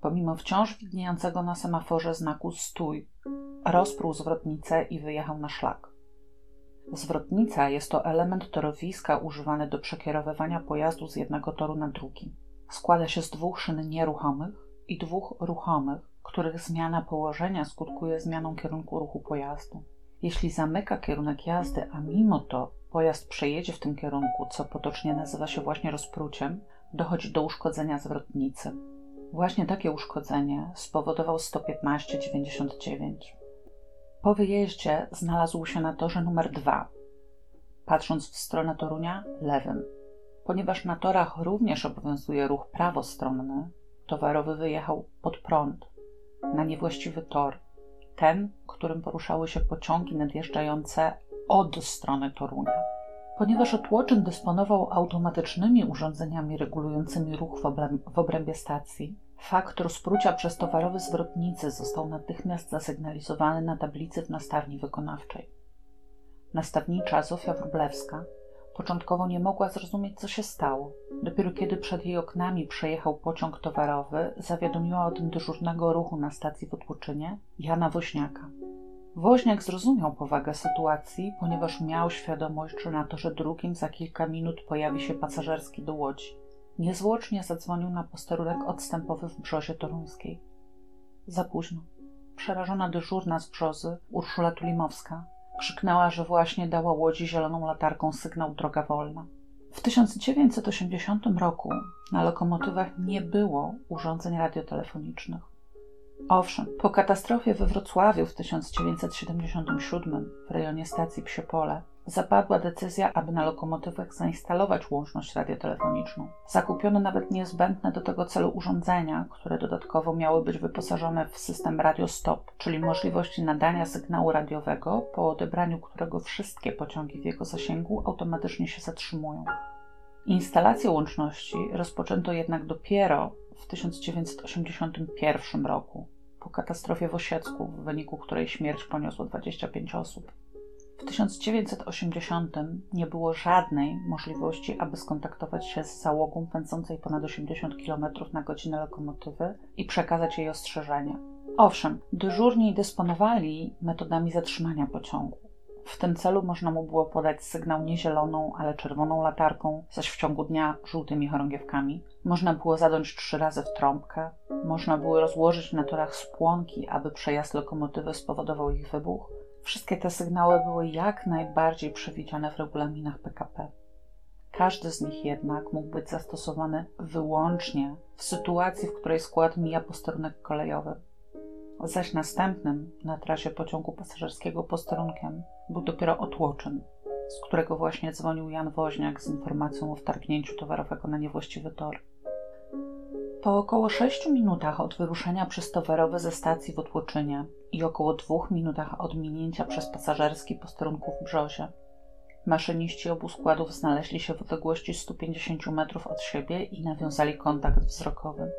Pomimo wciąż widniejącego na semaforze znaku stój, rozprół zwrotnicę i wyjechał na szlak. Zwrotnica jest to element torowiska używany do przekierowywania pojazdu z jednego toru na drugi. Składa się z dwóch szyn nieruchomych, i dwóch ruchomych, których zmiana położenia skutkuje zmianą kierunku ruchu pojazdu. Jeśli zamyka kierunek jazdy, a mimo to pojazd przejedzie w tym kierunku, co potocznie nazywa się właśnie rozpruciem, dochodzi do uszkodzenia zwrotnicy. Właśnie takie uszkodzenie spowodował 11599. Po wyjeździe znalazł się na torze numer 2. Patrząc w stronę Torunia, lewym. Ponieważ na torach również obowiązuje ruch prawostronny, towarowy wyjechał pod prąd, na niewłaściwy tor, ten, którym poruszały się pociągi nadjeżdżające od strony Torunia. Ponieważ Otłoczyn dysponował automatycznymi urządzeniami regulującymi ruch w, obręb w obrębie stacji, fakt rozprucia przez towarowy zwrotnicy został natychmiast zasygnalizowany na tablicy w nastawni wykonawczej. Nastawnicza Zofia Wróblewska Początkowo nie mogła zrozumieć, co się stało. Dopiero kiedy przed jej oknami przejechał pociąg towarowy, zawiadomiła o tym dyżurnego ruchu na stacji w Otłuczynie Jana Woźniaka. Woźniak zrozumiał powagę sytuacji, ponieważ miał świadomość, że na torze drugim za kilka minut pojawi się pasażerski do Łodzi. Niezwłocznie zadzwonił na posterunek odstępowy w Brzozie Toruńskiej. Za późno. przerażona dyżurna z brzozy Urszula Tulimowska. Krzyknęła, że właśnie dała łodzi zieloną latarką sygnał droga wolna. W 1980 roku na lokomotywach nie było urządzeń radiotelefonicznych. Owszem, po katastrofie we Wrocławiu w 1977 w rejonie stacji Psiepole zapadła decyzja, aby na lokomotywach zainstalować łączność radiotelefoniczną. Zakupiono nawet niezbędne do tego celu urządzenia, które dodatkowo miały być wyposażone w system radiostop, czyli możliwość nadania sygnału radiowego, po odebraniu którego wszystkie pociągi w jego zasięgu automatycznie się zatrzymują. Instalację łączności rozpoczęto jednak dopiero w 1981 roku, po katastrofie w Osiecku, w wyniku której śmierć poniosło 25 osób. W 1980 nie było żadnej możliwości, aby skontaktować się z załogą pędzącej ponad 80 km na godzinę lokomotywy i przekazać jej ostrzeżenia. Owszem, dyżurni dysponowali metodami zatrzymania pociągu. W tym celu można mu było podać sygnał nie zieloną, ale czerwoną latarką, zaś w ciągu dnia żółtymi chorągiewkami. Można było zadąć trzy razy w trąbkę. Można było rozłożyć na torach spłonki, aby przejazd lokomotywy spowodował ich wybuch. Wszystkie te sygnały były jak najbardziej przewidziane w regulaminach PKP. Każdy z nich jednak mógł być zastosowany wyłącznie w sytuacji, w której skład mija posterunek kolejowy. Zaś następnym na trasie pociągu pasażerskiego posterunkiem był dopiero Otłoczyn, z którego właśnie dzwonił Jan Woźniak z informacją o wtargnięciu towarowego na niewłaściwy tor. Po około 6 minutach od wyruszenia przez towarowe ze stacji w Otłoczynie i około 2 minutach od minięcia przez pasażerski posterunku w Brzozie, maszyniści obu składów znaleźli się w odległości 150 metrów od siebie i nawiązali kontakt wzrokowy.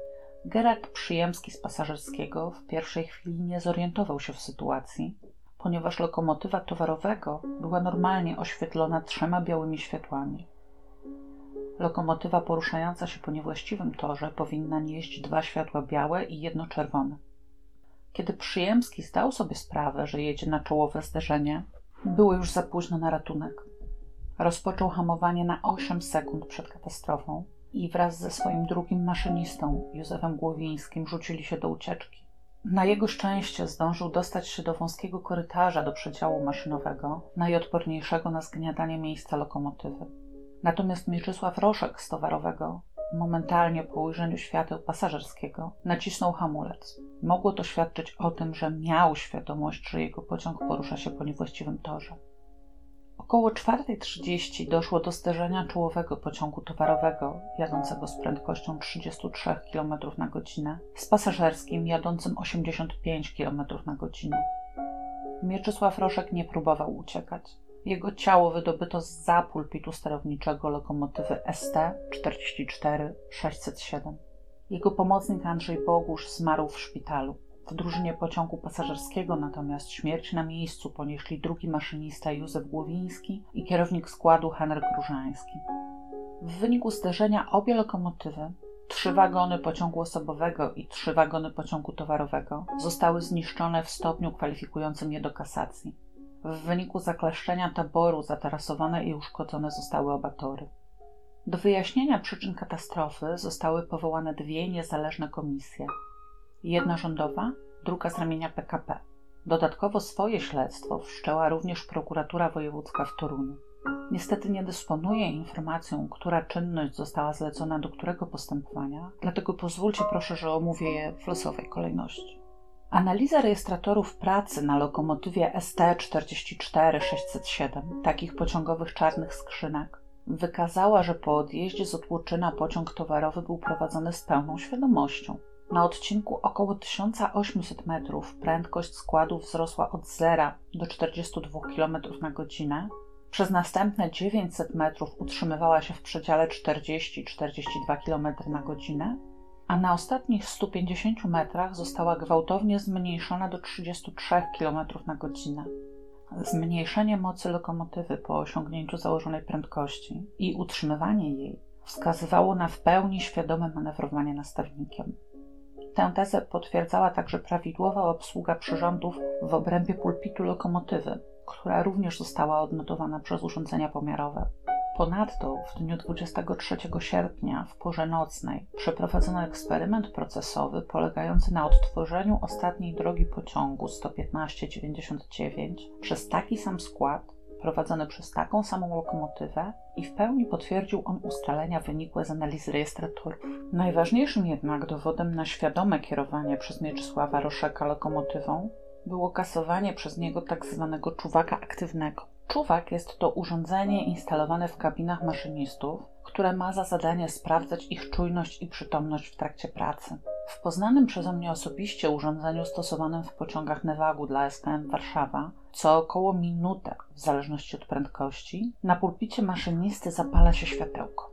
Gerard Przyjemski z pasażerskiego w pierwszej chwili nie zorientował się w sytuacji, ponieważ lokomotywa towarowego była normalnie oświetlona trzema białymi światłami. Lokomotywa poruszająca się po niewłaściwym torze powinna nieść dwa światła białe i jedno czerwone. Kiedy Przyjemski zdał sobie sprawę, że jedzie na czołowe zderzenie, było już za późno na ratunek. Rozpoczął hamowanie na 8 sekund przed katastrofą i wraz ze swoim drugim maszynistą, Józefem Głowińskim, rzucili się do ucieczki. Na jego szczęście zdążył dostać się do wąskiego korytarza do przedziału maszynowego, najodporniejszego na zgniatanie miejsca lokomotywy. Natomiast Mieczysław Roszek z towarowego, momentalnie po ujrzeniu świateł pasażerskiego, nacisnął hamulec. Mogło to świadczyć o tym, że miał świadomość, że jego pociąg porusza się po niewłaściwym torze. Około 4.30 doszło do zderzenia czołowego pociągu towarowego jadącego z prędkością 33 km na godzinę z pasażerskim jadącym 85 km na godzinę. Mieczysław Roszek nie próbował uciekać. Jego ciało wydobyto z za pulpitu sterowniczego lokomotywy ST 44 607. Jego pomocnik Andrzej Bogusz zmarł w szpitalu. W drużynie pociągu pasażerskiego natomiast śmierć na miejscu ponieśli drugi maszynista Józef Głowiński i kierownik składu Henryk Różański. W wyniku zderzenia obie lokomotywy, trzy wagony pociągu osobowego i trzy wagony pociągu towarowego, zostały zniszczone w stopniu kwalifikującym je do kasacji. W wyniku zakleszczenia taboru zatarasowane i uszkodzone zostały oba tory. Do wyjaśnienia przyczyn katastrofy zostały powołane dwie niezależne komisje. Jedna rządowa, druga z ramienia PKP. Dodatkowo swoje śledztwo wszczęła również prokuratura wojewódzka w Toruniu. Niestety nie dysponuję informacją, która czynność została zlecona do którego postępowania, dlatego pozwólcie proszę, że omówię je w losowej kolejności. Analiza rejestratorów pracy na lokomotywie ST-44-607, takich pociągowych czarnych skrzynek, wykazała, że po odjeździe z Otłoczyna pociąg towarowy był prowadzony z pełną świadomością. Na odcinku około 1800 metrów prędkość składu wzrosła od 0 do 42 km na godzinę. Przez następne 900 metrów utrzymywała się w przedziale 40-42 km na godzinę, a na ostatnich 150 metrach została gwałtownie zmniejszona do 33 km na godzinę. Zmniejszenie mocy lokomotywy po osiągnięciu założonej prędkości i utrzymywanie jej wskazywało na w pełni świadome manewrowanie nastawnikiem. Tę tezę potwierdzała także prawidłowa obsługa przyrządów w obrębie pulpitu lokomotywy, która również została odnotowana przez urządzenia pomiarowe. Ponadto w dniu 23 sierpnia w porze nocnej przeprowadzono eksperyment procesowy polegający na odtworzeniu ostatniej drogi pociągu 115-99 przez taki sam skład prowadzony przez taką samą lokomotywę i w pełni potwierdził on ustalenia wynikłe z analizy rejestratorów. Najważniejszym jednak dowodem na świadome kierowanie przez Mieczysława Roszeka lokomotywą było kasowanie przez niego tak zwanego czuwaka aktywnego. Czuwak jest to urządzenie instalowane w kabinach maszynistów, które ma za zadanie sprawdzać ich czujność i przytomność w trakcie pracy. W poznanym przeze mnie osobiście urządzeniu stosowanym w pociągach Newagu dla SKM Warszawa, co około minutę, w zależności od prędkości, na pulpicie maszynisty zapala się światełko.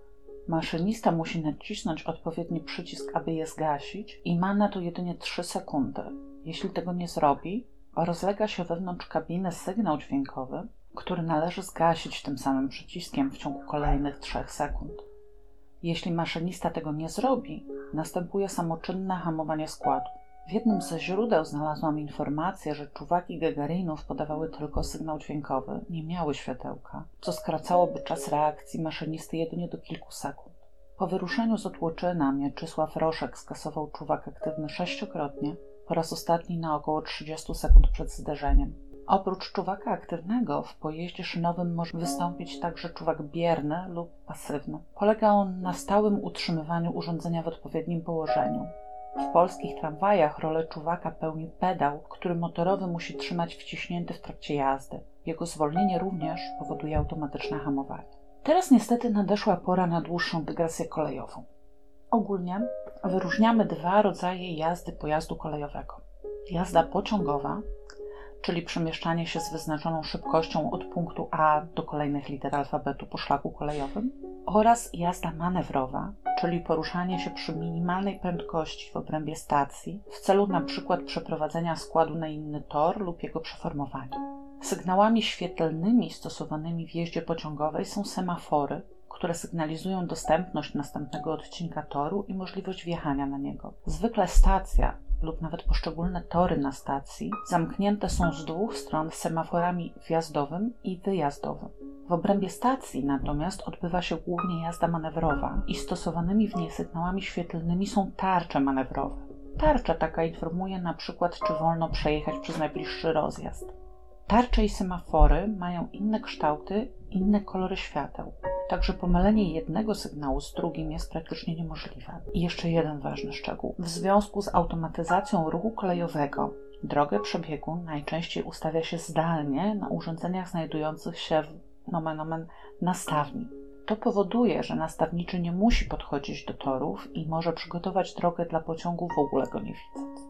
Maszynista musi nacisnąć odpowiedni przycisk, aby je zgasić i ma na to jedynie 3 sekundy. Jeśli tego nie zrobi, rozlega się wewnątrz kabiny sygnał dźwiękowy, który należy zgasić tym samym przyciskiem w ciągu kolejnych 3 sekund. Jeśli maszynista tego nie zrobi, następuje samoczynne hamowanie składu. W jednym ze źródeł znalazłam informację, że czuwaki Gagarinów podawały tylko sygnał dźwiękowy, nie miały światełka, co skracałoby czas reakcji maszynisty jedynie do kilku sekund. Po wyruszeniu z Otłoczyna Mieczysław Roszek skasował czuwak aktywny sześciokrotnie, po raz ostatni na około 30 sekund przed zderzeniem. Oprócz czuwaka aktywnego w pojeździe szynowym może wystąpić także czuwak bierny lub pasywny. Polega on na stałym utrzymywaniu urządzenia w odpowiednim położeniu. W polskich tramwajach rolę czuwaka pełni pedał, który motorowy musi trzymać wciśnięty w trakcie jazdy. Jego zwolnienie również powoduje automatyczne hamowanie. Teraz niestety nadeszła pora na dłuższą dygresję kolejową. Ogólnie wyróżniamy dwa rodzaje jazdy pojazdu kolejowego. Jazda pociągowa czyli przemieszczanie się z wyznaczoną szybkością od punktu A do kolejnych liter alfabetu po szlaku kolejowym, oraz jazda manewrowa, czyli poruszanie się przy minimalnej prędkości w obrębie stacji w celu np. przeprowadzenia składu na inny tor lub jego przeformowania. Sygnałami świetlnymi stosowanymi w jeździe pociągowej są semafory, które sygnalizują dostępność następnego odcinka toru i możliwość wjechania na niego. Zwykle stacja lub nawet poszczególne tory na stacji zamknięte są z dwóch stron semaforami wjazdowym i wyjazdowym. W obrębie stacji natomiast odbywa się głównie jazda manewrowa i stosowanymi w niej sygnałami świetlnymi są tarcze manewrowe. Tarcza taka informuje na przykład, czy wolno przejechać przez najbliższy rozjazd. Tarcze i semafory mają inne kształty, inne kolory świateł. Także pomylenie jednego sygnału z drugim jest praktycznie niemożliwe. I jeszcze jeden ważny szczegół. W związku z automatyzacją ruchu kolejowego drogę przebiegu najczęściej ustawia się zdalnie na urządzeniach znajdujących się w nomen omen nastawni. To powoduje, że nastawniczy nie musi podchodzić do torów i może przygotować drogę dla pociągu w ogóle go nie widząc.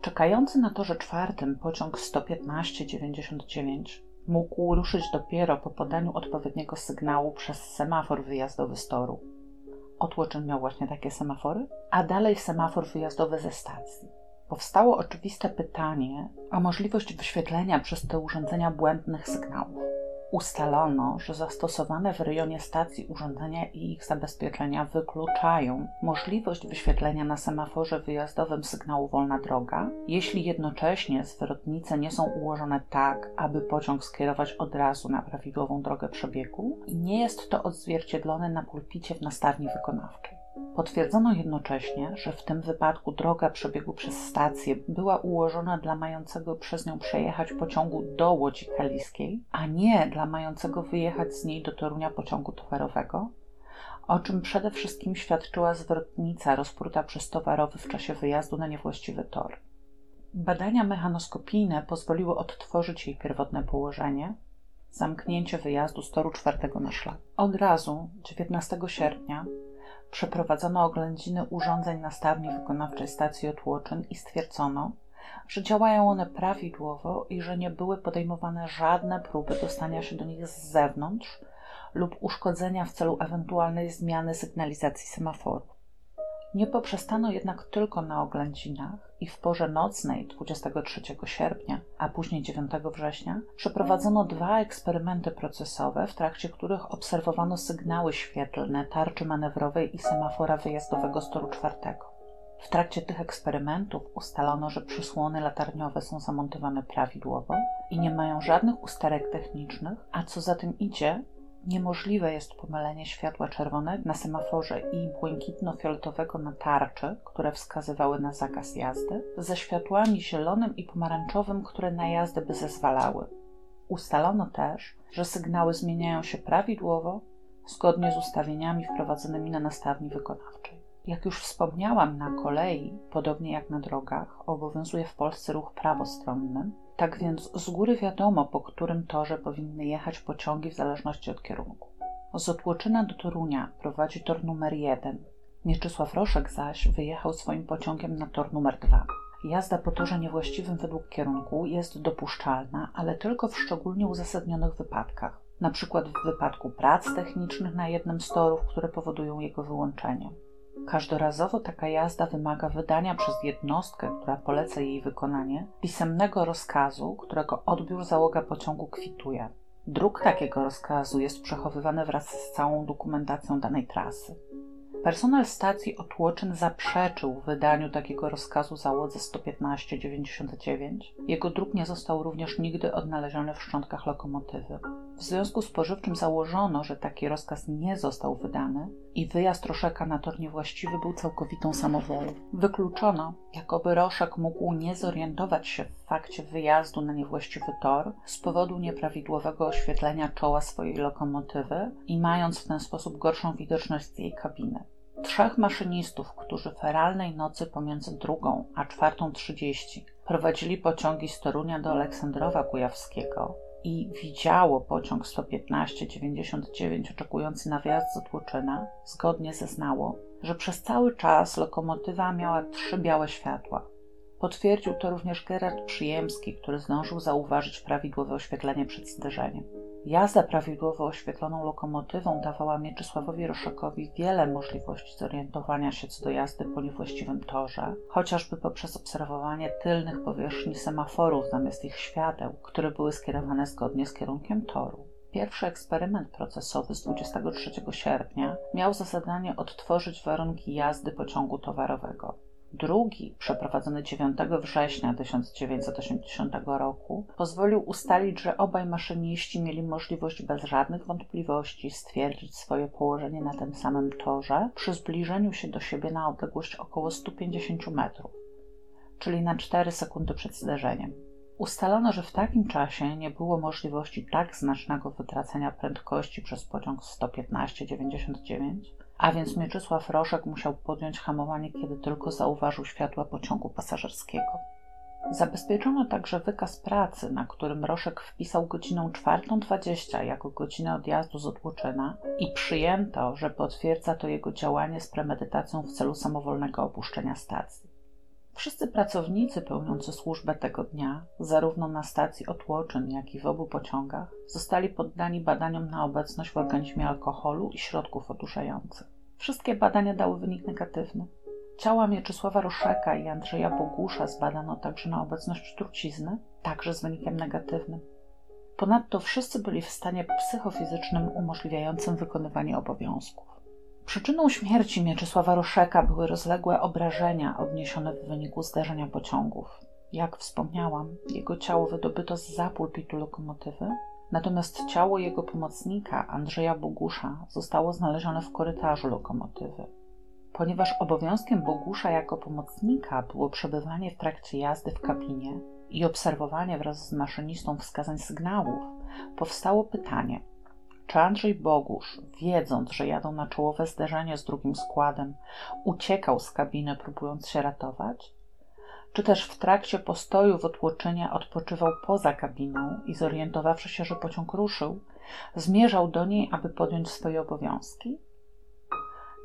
Czekający na torze czwartym pociąg 115-99 mógł ruszyć dopiero po podaniu odpowiedniego sygnału przez semafor wyjazdowy z toru. Otłoczyn miał właśnie takie semafory, a dalej semafor wyjazdowy ze stacji. Powstało oczywiste pytanie o możliwość wyświetlenia przez te urządzenia błędnych sygnałów ustalono, że zastosowane w rejonie stacji urządzenia i ich zabezpieczenia wykluczają możliwość wyświetlenia na semaforze wyjazdowym sygnału wolna droga, jeśli jednocześnie zwrotnice nie są ułożone tak, aby pociąg skierować od razu na prawidłową drogę przebiegu i nie jest to odzwierciedlone na pulpicie w nastawni wykonawczej. Potwierdzono jednocześnie, że w tym wypadku droga przebiegu przez stację była ułożona dla mającego przez nią przejechać pociągu do Łodzi Kaliskiej, a nie dla mającego wyjechać z niej do Torunia pociągu towarowego, o czym przede wszystkim świadczyła zwrotnica rozpruta przez towarowy w czasie wyjazdu na niewłaściwy tor. Badania mechanoskopijne pozwoliły odtworzyć jej pierwotne położenie, zamknięcie wyjazdu z toru czwartego na szlak. Od razu, 19 sierpnia, przeprowadzono oględziny urządzeń na stawni wykonawczej stacji Otłoczyn i stwierdzono, że działają one prawidłowo i że nie były podejmowane żadne próby dostania się do nich z zewnątrz lub uszkodzenia w celu ewentualnej zmiany sygnalizacji semaforu. Nie poprzestano jednak tylko na oględzinach i w porze nocnej 23 sierpnia, a później 9 września przeprowadzono dwa eksperymenty procesowe, w trakcie których obserwowano sygnały świetlne tarczy manewrowej i semafora wyjazdowego z toru czwartego. W trakcie tych eksperymentów ustalono, że przysłony latarniowe są zamontowane prawidłowo i nie mają żadnych usterek technicznych, a co za tym idzie, niemożliwe jest pomylenie światła czerwonego na semaforze i błękitno-fioletowego na tarczy, które wskazywały na zakaz jazdy, ze światłami zielonym i pomarańczowym, które na jazdę by zezwalały. Ustalono też, że sygnały zmieniają się prawidłowo, zgodnie z ustawieniami wprowadzonymi na nastawni wykonawczej. Jak już wspomniałam, na kolei, podobnie jak na drogach, obowiązuje w Polsce ruch prawostronny, tak więc z góry wiadomo, po którym torze powinny jechać pociągi w zależności od kierunku. Z Otłoczyna do Torunia prowadzi tor numer 1. Mieczysław Roszek zaś wyjechał swoim pociągiem na tor numer 2. Jazda po torze niewłaściwym według kierunku jest dopuszczalna, ale tylko w szczególnie uzasadnionych wypadkach, przykład w wypadku prac technicznych na jednym z torów, które powodują jego wyłączenie. Każdorazowo taka jazda wymaga wydania przez jednostkę, która poleca jej wykonanie, pisemnego rozkazu, którego odbiór załoga pociągu kwituje. Druk takiego rozkazu jest przechowywany wraz z całą dokumentacją danej trasy. Personel stacji Otłoczyn zaprzeczył wydaniu takiego rozkazu załodze 11599. Jego druk nie został również nigdy odnaleziony w szczątkach lokomotywy. W związku z pożywczym założono, że taki rozkaz nie został wydany i wyjazd Roszeka na tor niewłaściwy był całkowitą samowolą. Wykluczono, jakoby Roszek mógł nie zorientować się w fakcie wyjazdu na niewłaściwy tor z powodu nieprawidłowego oświetlenia czoła swojej lokomotywy i mając w ten sposób gorszą widoczność z jej kabiny. Trzech maszynistów, którzy feralnej nocy pomiędzy drugą a czwartą trzydzieści prowadzili pociągi z Torunia do Aleksandrowa Kujawskiego i widziało pociąg 115-99 oczekujący na wjazd z Otłoczyna, zgodnie zeznało, że przez cały czas lokomotywa miała trzy białe światła. Potwierdził to również Gerard Przyjemski, który zdążył zauważyć prawidłowe oświetlenie przed zderzeniem. Jazda prawidłowo oświetloną lokomotywą dawała Mieczysławowi Roszakowi wiele możliwości zorientowania się co do jazdy po niewłaściwym torze, chociażby poprzez obserwowanie tylnych powierzchni semaforów zamiast ich świateł, które były skierowane zgodnie z kierunkiem toru. Pierwszy eksperyment procesowy z 23 sierpnia miał za zadanie odtworzyć warunki jazdy pociągu towarowego. Drugi, przeprowadzony 9 września 1980 roku, pozwolił ustalić, że obaj maszyniści mieli możliwość bez żadnych wątpliwości stwierdzić swoje położenie na tym samym torze przy zbliżeniu się do siebie na odległość około 150 metrów, czyli na 4 sekundy przed zderzeniem. Ustalono, że w takim czasie nie było możliwości tak znacznego wytracenia prędkości przez pociąg 115-99, a więc Mieczysław Roszek musiał podjąć hamowanie, kiedy tylko zauważył światła pociągu pasażerskiego. Zabezpieczono także wykaz pracy, na którym Roszek wpisał godzinę 4.20 jako godzinę odjazdu z Otłoczyna i przyjęto, że potwierdza to jego działanie z premedytacją w celu samowolnego opuszczenia stacji. Wszyscy pracownicy pełniący służbę tego dnia, zarówno na stacji Otłoczyn, jak i w obu pociągach, zostali poddani badaniom na obecność w organizmie alkoholu i środków odurzających. Wszystkie badania dały wynik negatywny. Ciała Mieczysława Roszeka i Andrzeja Bogusza zbadano także na obecność trucizny, także z wynikiem negatywnym. Ponadto wszyscy byli w stanie psychofizycznym umożliwiającym wykonywanie obowiązków. Przyczyną śmierci Mieczysława Roszeka były rozległe obrażenia odniesione w wyniku zdarzenia pociągów. Jak wspomniałam, jego ciało wydobyto z zapulpitu lokomotywy, natomiast ciało jego pomocnika, Andrzeja Bogusza, zostało znalezione w korytarzu lokomotywy. Ponieważ obowiązkiem Bogusza jako pomocnika było przebywanie w trakcie jazdy w kabinie i obserwowanie wraz z maszynistą wskazań sygnałów, powstało pytanie – czy Andrzej Bogusz, wiedząc, że jadą na czołowe zderzenie z drugim składem, uciekał z kabiny, próbując się ratować? Czy też w trakcie postoju w Otłoczynie odpoczywał poza kabiną i zorientowawszy się, że pociąg ruszył, zmierzał do niej, aby podjąć swoje obowiązki?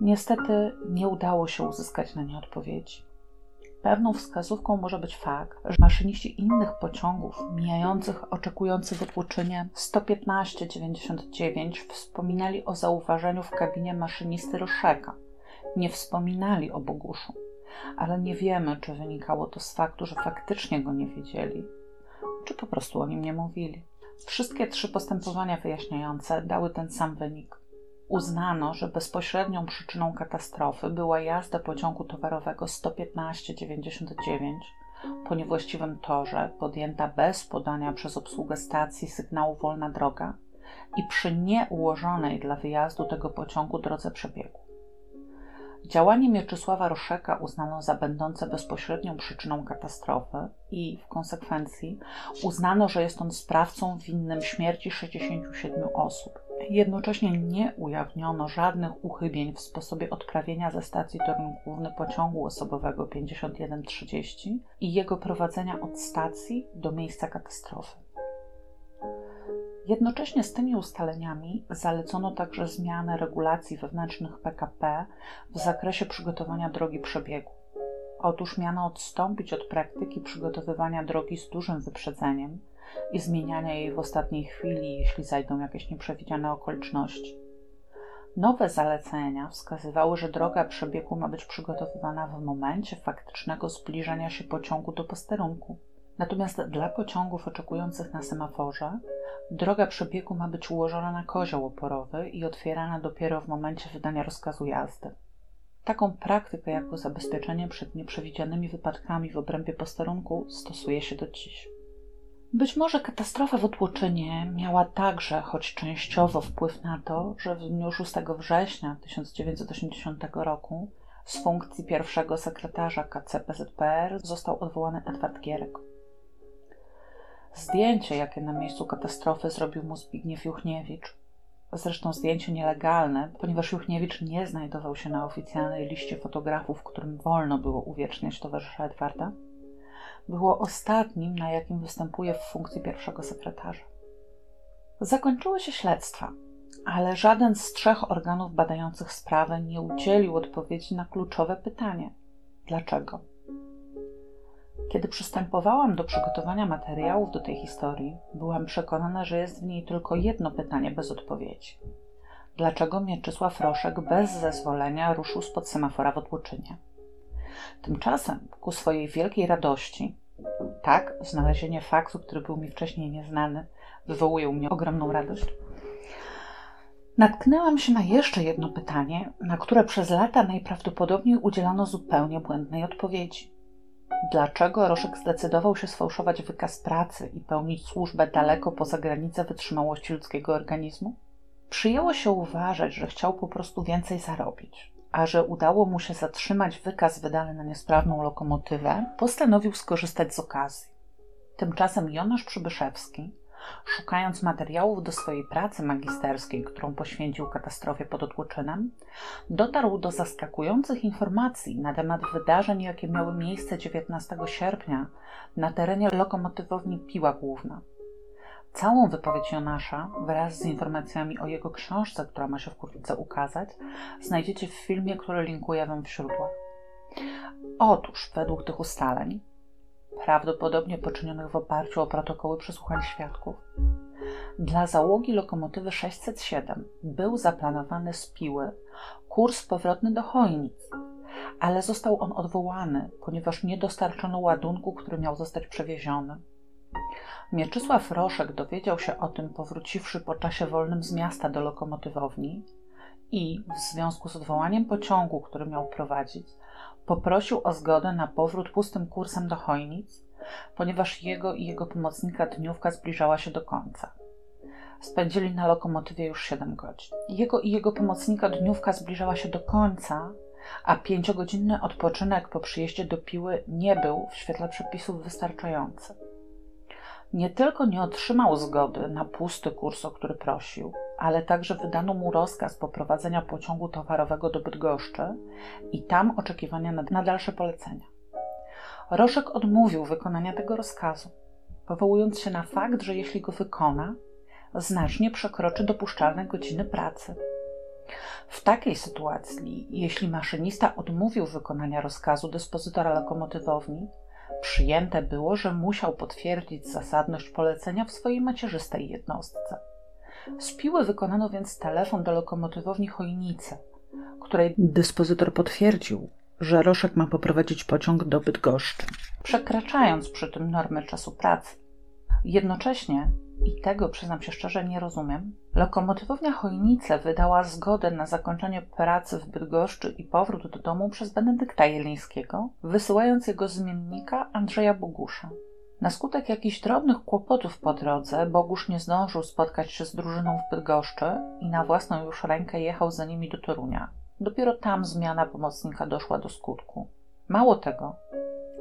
Niestety nie udało się uzyskać na nie odpowiedzi. Pewną wskazówką może być fakt, że maszyniści innych pociągów mijających oczekujący w Otłoczynie 115-99 wspominali o zauważeniu w kabinie maszynisty Roszeka. Nie wspominali o Boguszu, ale nie wiemy, czy wynikało to z faktu, że faktycznie go nie widzieli, czy po prostu o nim nie mówili. Wszystkie trzy postępowania wyjaśniające dały ten sam wynik uznano, że bezpośrednią przyczyną katastrofy była jazda pociągu towarowego 115-99 po niewłaściwym torze, podjęta bez podania przez obsługę stacji sygnału wolna droga, i przy nieułożonej dla wyjazdu tego pociągu drodze przebiegu. Działanie Mieczysława Roszeka uznano za będące bezpośrednią przyczyną katastrofy i w konsekwencji uznano, że jest on sprawcą winnym śmierci 67 osób. Jednocześnie nie ujawniono żadnych uchybień w sposobie odprawienia ze stacji Toruń Główny pociągu osobowego 5130 i jego prowadzenia od stacji do miejsca katastrofy. Jednocześnie z tymi ustaleniami zalecono także zmianę regulacji wewnętrznych PKP w zakresie przygotowania drogi przebiegu. Otóż miano odstąpić od praktyki przygotowywania drogi z dużym wyprzedzeniem i zmieniania jej w ostatniej chwili, jeśli zajdą jakieś nieprzewidziane okoliczności. Nowe zalecenia wskazywały, że droga przebiegu ma być przygotowywana w momencie faktycznego zbliżania się pociągu do posterunku. Natomiast dla pociągów oczekujących na semaforze droga przebiegu ma być ułożona na kozioł oporowy i otwierana dopiero w momencie wydania rozkazu jazdy. Taką praktykę jako zabezpieczenie przed nieprzewidzianymi wypadkami w obrębie posterunku stosuje się do dziś. Być może katastrofa w Otłoczynie miała także, choć częściowo, wpływ na to, że w dniu 6 września 1980 roku z funkcji pierwszego sekretarza KCPZPR został odwołany Edward Gierek. Zdjęcie, jakie na miejscu katastrofy zrobił mu Zbigniew Juchniewicz, zresztą zdjęcie nielegalne, ponieważ Juchniewicz nie znajdował się na oficjalnej liście fotografów, którym wolno było uwieczniać towarzysza Edwarda, było ostatnim, na jakim występuje w funkcji pierwszego sekretarza. Zakończyły się śledztwa, ale żaden z trzech organów badających sprawę nie udzielił odpowiedzi na kluczowe pytanie: dlaczego? Kiedy przystępowałam do przygotowania materiałów do tej historii, byłam przekonana, że jest w niej tylko jedno pytanie bez odpowiedzi. Dlaczego Mieczysław Roszek bez zezwolenia ruszył spod semafora w Otłoczynie? Tymczasem, ku swojej wielkiej radości, tak, znalezienie faktu, który był mi wcześniej nieznany, wywołuje u mnie ogromną radość, natknęłam się na jeszcze jedno pytanie, na które przez lata najprawdopodobniej udzielano zupełnie błędnej odpowiedzi. Dlaczego Roszek zdecydował się sfałszować wykaz pracy i pełnić służbę daleko poza granicę wytrzymałości ludzkiego organizmu? Przyjęło się uważać, że chciał po prostu więcej zarobić, a że udało mu się zatrzymać wykaz wydany na niesprawną lokomotywę, postanowił skorzystać z okazji. Tymczasem Jonasz Przybyszewski, szukając materiałów do swojej pracy magisterskiej, którą poświęcił katastrofie pod Otłoczynem, dotarł do zaskakujących informacji na temat wydarzeń, jakie miały miejsce 19 sierpnia na terenie lokomotywowni Piła Główna. Całą wypowiedź Jonasza wraz z informacjami o jego książce, która ma się wkrótce ukazać, znajdziecie w filmie, który linkuję Wam w źródłach. Otóż, według tych ustaleń, prawdopodobnie poczynionych w oparciu o protokoły przesłuchań świadków. Dla załogi lokomotywy 607 był zaplanowany z Piły kurs powrotny do Chojnic, ale został on odwołany, ponieważ nie dostarczono ładunku, który miał zostać przewieziony. Mieczysław Roszek dowiedział się o tym, powróciwszy po czasie wolnym z miasta do lokomotywowni i w związku z odwołaniem pociągu, który miał prowadzić, Poprosił o zgodę na powrót pustym kursem do Chojnic, ponieważ jego i jego pomocnika dniówka zbliżała się do końca. Spędzili na lokomotywie już 7 godzin. Jego i jego pomocnika dniówka zbliżała się do końca, a pięciogodzinny odpoczynek po przyjeździe do Piły nie był w świetle przepisów wystarczający nie tylko nie otrzymał zgody na pusty kurs, o który prosił, ale także wydano mu rozkaz poprowadzenia pociągu towarowego do Bydgoszczy i tam oczekiwania na, na dalsze polecenia. Roszek odmówił wykonania tego rozkazu, powołując się na fakt, że jeśli go wykona, znacznie przekroczy dopuszczalne godziny pracy. W takiej sytuacji, jeśli maszynista odmówił wykonania rozkazu dyspozytora lokomotywowni, Przyjęte było, że musiał potwierdzić zasadność polecenia w swojej macierzystej jednostce. Z piły wykonano więc telefon do lokomotywowni Chojnice, której dyspozytor potwierdził, że Roszek ma poprowadzić pociąg do Bydgoszczy, przekraczając przy tym normy czasu pracy. Jednocześnie i tego przyznam się szczerze nie rozumiem, lokomotywownia Chojnice wydała zgodę na zakończenie pracy w Bydgoszczy i powrót do domu przez Benedykta Jelińskiego, wysyłając jego zmiennika Andrzeja Bogusza. Na skutek jakichś drobnych kłopotów po drodze Bogusz nie zdążył spotkać się z drużyną w Bydgoszczy i na własną już rękę jechał za nimi do Torunia. Dopiero tam zmiana pomocnika doszła do skutku. Mało tego,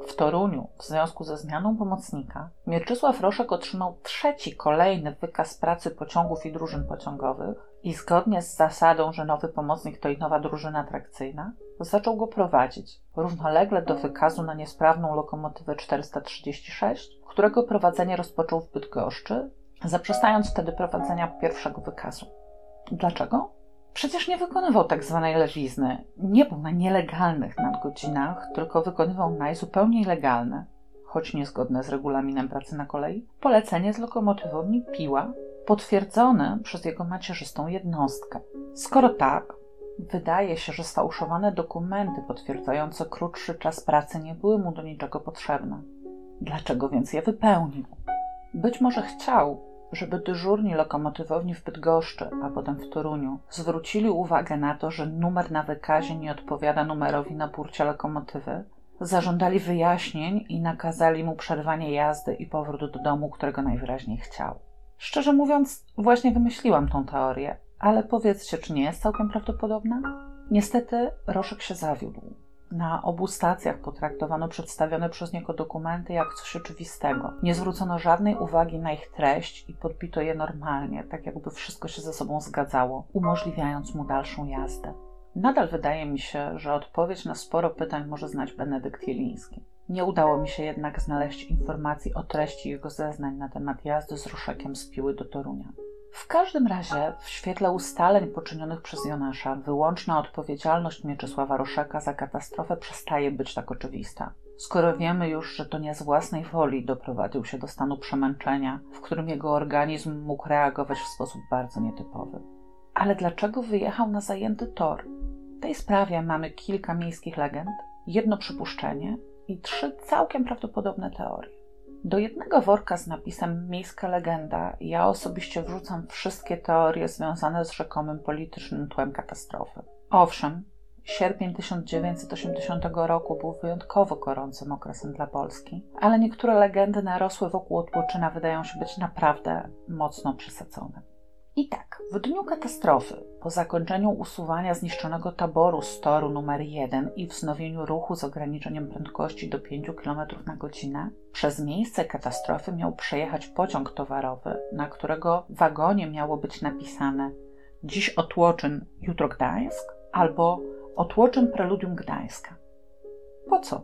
w Toruniu, w związku ze zmianą pomocnika, Mieczysław Roszek otrzymał trzeci kolejny wykaz pracy pociągów i drużyn pociągowych i zgodnie z zasadą, że nowy pomocnik to i nowa drużyna trakcyjna, zaczął go prowadzić równolegle do wykazu na niesprawną lokomotywę 436, którego prowadzenie rozpoczął w Bydgoszczy, zaprzestając wtedy prowadzenia pierwszego wykazu. Dlaczego? Przecież nie wykonywał tak zwanej lewizny. Nie był na nielegalnych nadgodzinach, tylko wykonywał najzupełniej legalne, choć niezgodne z regulaminem pracy na kolei, polecenie z lokomotywowni Piła, potwierdzone przez jego macierzystą jednostkę. Skoro tak, wydaje się, że sfałszowane dokumenty potwierdzające krótszy czas pracy nie były mu do niczego potrzebne. Dlaczego więc je wypełnił? Być może chciał, żeby dyżurni lokomotywowni w Bydgoszczy, a potem w Toruniu, zwrócili uwagę na to, że numer na wykazie nie odpowiada numerowi na burcie lokomotywy, zażądali wyjaśnień i nakazali mu przerwanie jazdy i powrót do domu, którego najwyraźniej chciał. Szczerze mówiąc, właśnie wymyśliłam tą teorię, ale powiedzcie, czy nie jest całkiem prawdopodobna? Niestety, Roszek się zawiódł. Na obu stacjach potraktowano przedstawione przez niego dokumenty jak coś oczywistego. Nie zwrócono żadnej uwagi na ich treść i podbito je normalnie, tak jakby wszystko się ze sobą zgadzało, umożliwiając mu dalszą jazdę. Nadal wydaje mi się, że odpowiedź na sporo pytań może znać Benedykt Jeliński. Nie udało mi się jednak znaleźć informacji o treści jego zeznań na temat jazdy z ruszekiem z Piły do Torunia. W każdym razie, w świetle ustaleń poczynionych przez Jonasza, wyłączna odpowiedzialność Mieczysława Roszeka za katastrofę przestaje być tak oczywista. Skoro wiemy już, że to nie z własnej woli doprowadził się do stanu przemęczenia, w którym jego organizm mógł reagować w sposób bardzo nietypowy. Ale dlaczego wyjechał na zajęty tor? W tej sprawie mamy kilka miejskich legend, jedno przypuszczenie i trzy całkiem prawdopodobne teorie. Do jednego worka z napisem Miejska legenda ja osobiście wrzucam wszystkie teorie związane z rzekomym politycznym tłem katastrofy. Owszem, sierpień 1980 roku był wyjątkowo gorącym okresem dla Polski, ale niektóre legendy narosłe wokół Otłoczyna wydają się być naprawdę mocno przesadzone. I tak, w dniu katastrofy, po zakończeniu usuwania zniszczonego taboru z toru numer 1 i wznowieniu ruchu z ograniczeniem prędkości do 5 km na godzinę, przez miejsce katastrofy miał przejechać pociąg towarowy, na którego wagonie miało być napisane Dziś Otłoczyn, jutro Gdańsk albo Otłoczyn Preludium Gdańska. Po co?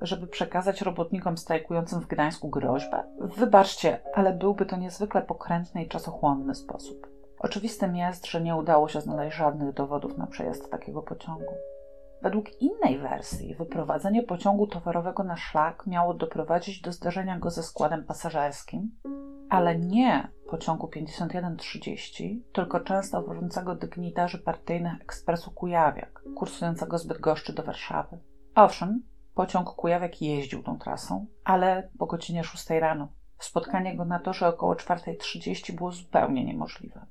Żeby przekazać robotnikom strajkującym w Gdańsku groźbę? Wybaczcie, ale byłby to niezwykle pokrętny i czasochłonny sposób. Oczywistym jest, że nie udało się znaleźć żadnych dowodów na przejazd takiego pociągu. Według innej wersji, wyprowadzenie pociągu towarowego na szlak miało doprowadzić do zderzenia go ze składem pasażerskim, ale nie pociągu 5130, tylko często wożącego dygnitarzy partyjnych ekspresu Kujawiak, kursującego z Bydgoszczy do Warszawy. Owszem, Pociąg Kujawiak jeździł tą trasą, ale po godzinie 6 rano. Spotkanie go na torze około 4.30 było zupełnie niemożliwe.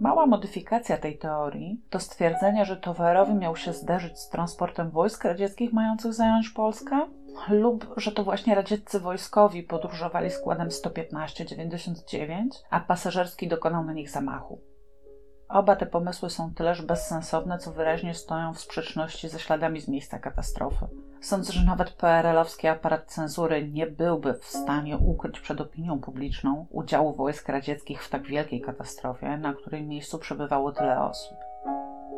Mała modyfikacja tej teorii to stwierdzenie, że towarowy miał się zderzyć z transportem wojsk radzieckich mających zająć Polskę, lub że to właśnie radzieccy wojskowi podróżowali składem 115-99, a pasażerski dokonał na nich zamachu. Oba te pomysły są tyleż bezsensowne, co wyraźnie stoją w sprzeczności ze śladami z miejsca katastrofy. Sądzę, że nawet PRL-owski aparat cenzury nie byłby w stanie ukryć przed opinią publiczną udziału wojsk radzieckich w tak wielkiej katastrofie, na której miejscu przebywało tyle osób.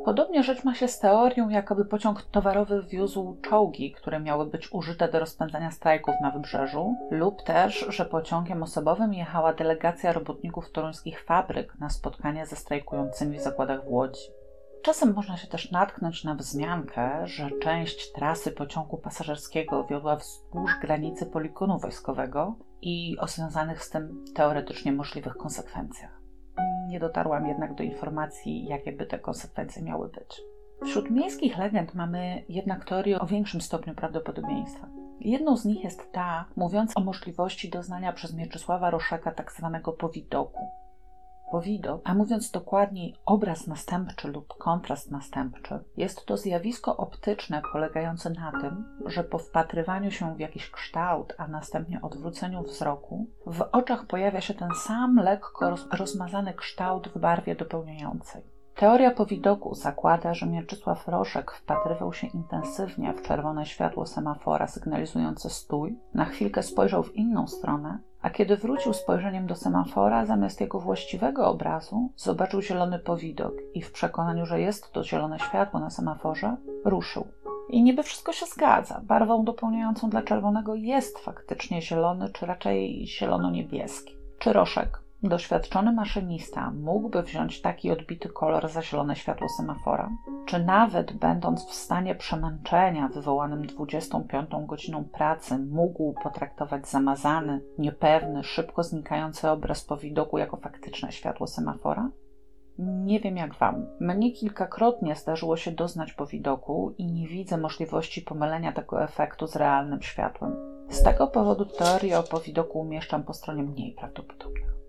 Podobnie rzecz ma się z teorią, jakoby pociąg towarowy wiózł czołgi, które miały być użyte do rozpędzania strajków na wybrzeżu, lub też, że pociągiem osobowym jechała delegacja robotników toruńskich fabryk na spotkanie ze strajkującymi w zakładach w Łodzi. Czasem można się też natknąć na wzmiankę, że część trasy pociągu pasażerskiego wiodła wzdłuż granicy poligonu wojskowego i o związanych z tym teoretycznie możliwych konsekwencjach nie dotarłam jednak do informacji, jakie by te konsekwencje miały być. Wśród miejskich legend mamy jednak teorię o większym stopniu prawdopodobieństwa. Jedną z nich jest ta, mówiąca o możliwości doznania przez Mieczysława Roszeka tak zwanego powidoku. A mówiąc dokładniej, obraz następczy lub kontrast następczy, jest to zjawisko optyczne polegające na tym, że po wpatrywaniu się w jakiś kształt, a następnie odwróceniu wzroku, w oczach pojawia się ten sam lekko rozmazany kształt w barwie dopełniającej. Teoria powidoku zakłada, że Mieczysław Roszek wpatrywał się intensywnie w czerwone światło semafora sygnalizujące stój, na chwilkę spojrzał w inną stronę, a kiedy wrócił spojrzeniem do semafora, zamiast jego właściwego obrazu zobaczył zielony powidok i w przekonaniu, że jest to zielone światło na semaforze, ruszył. I niby wszystko się zgadza. Barwą dopełniającą dla czerwonego jest faktycznie zielony, czy raczej zielono-niebieski. Czy Roszek Doświadczony maszynista mógłby wziąć taki odbity kolor za zielone światło semafora? Czy nawet będąc w stanie przemęczenia wywołanym 25 godziną pracy, mógł potraktować zamazany, niepewny, szybko znikający obraz po widoku jako faktyczne światło semafora? Nie wiem jak wam. Mnie kilkakrotnie zdarzyło się doznać po widoku i nie widzę możliwości pomylenia tego efektu z realnym światłem. Z tego powodu teorię o powidoku umieszczam po stronie mniej prawdopodobnej.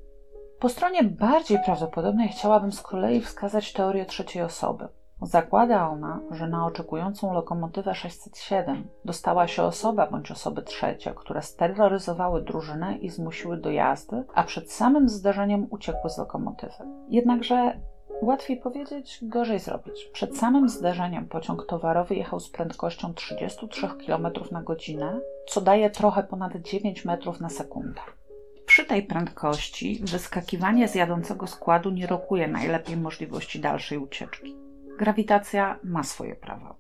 Po stronie bardziej prawdopodobnej chciałabym z kolei wskazać teorię trzeciej osoby. Zakłada ona, że na oczekującą lokomotywę 607 dostała się osoba bądź osoby trzecie, które steroryzowały drużynę i zmusiły do jazdy, a przed samym zdarzeniem uciekły z lokomotywy. Jednakże Łatwiej powiedzieć, gorzej zrobić. Przed samym zdarzeniem pociąg towarowy jechał z prędkością 33 km na godzinę, co daje trochę ponad 9 metrów na sekundę. Przy tej prędkości wyskakiwanie z jadącego składu nie rokuje najlepiej możliwości dalszej ucieczki. Grawitacja ma swoje prawa.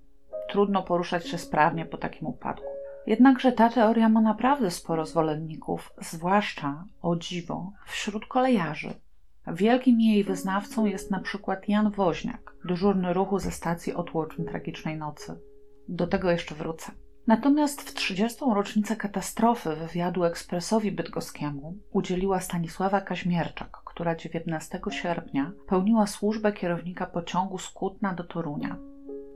Trudno poruszać się sprawnie po takim upadku. Jednakże ta teoria ma naprawdę sporo zwolenników, zwłaszcza, o dziwo, wśród kolejarzy. Wielkim jej wyznawcą jest na przykład Jan Woźniak, dyżurny ruchu ze stacji Otłoczyn Tragicznej Nocy. Do tego jeszcze wrócę. Natomiast w 30. rocznicę katastrofy wywiadu ekspresowi bydgoskiemu udzieliła Stanisława Kaźmierczak, która 19 sierpnia pełniła służbę kierownika pociągu z Kutna do Torunia.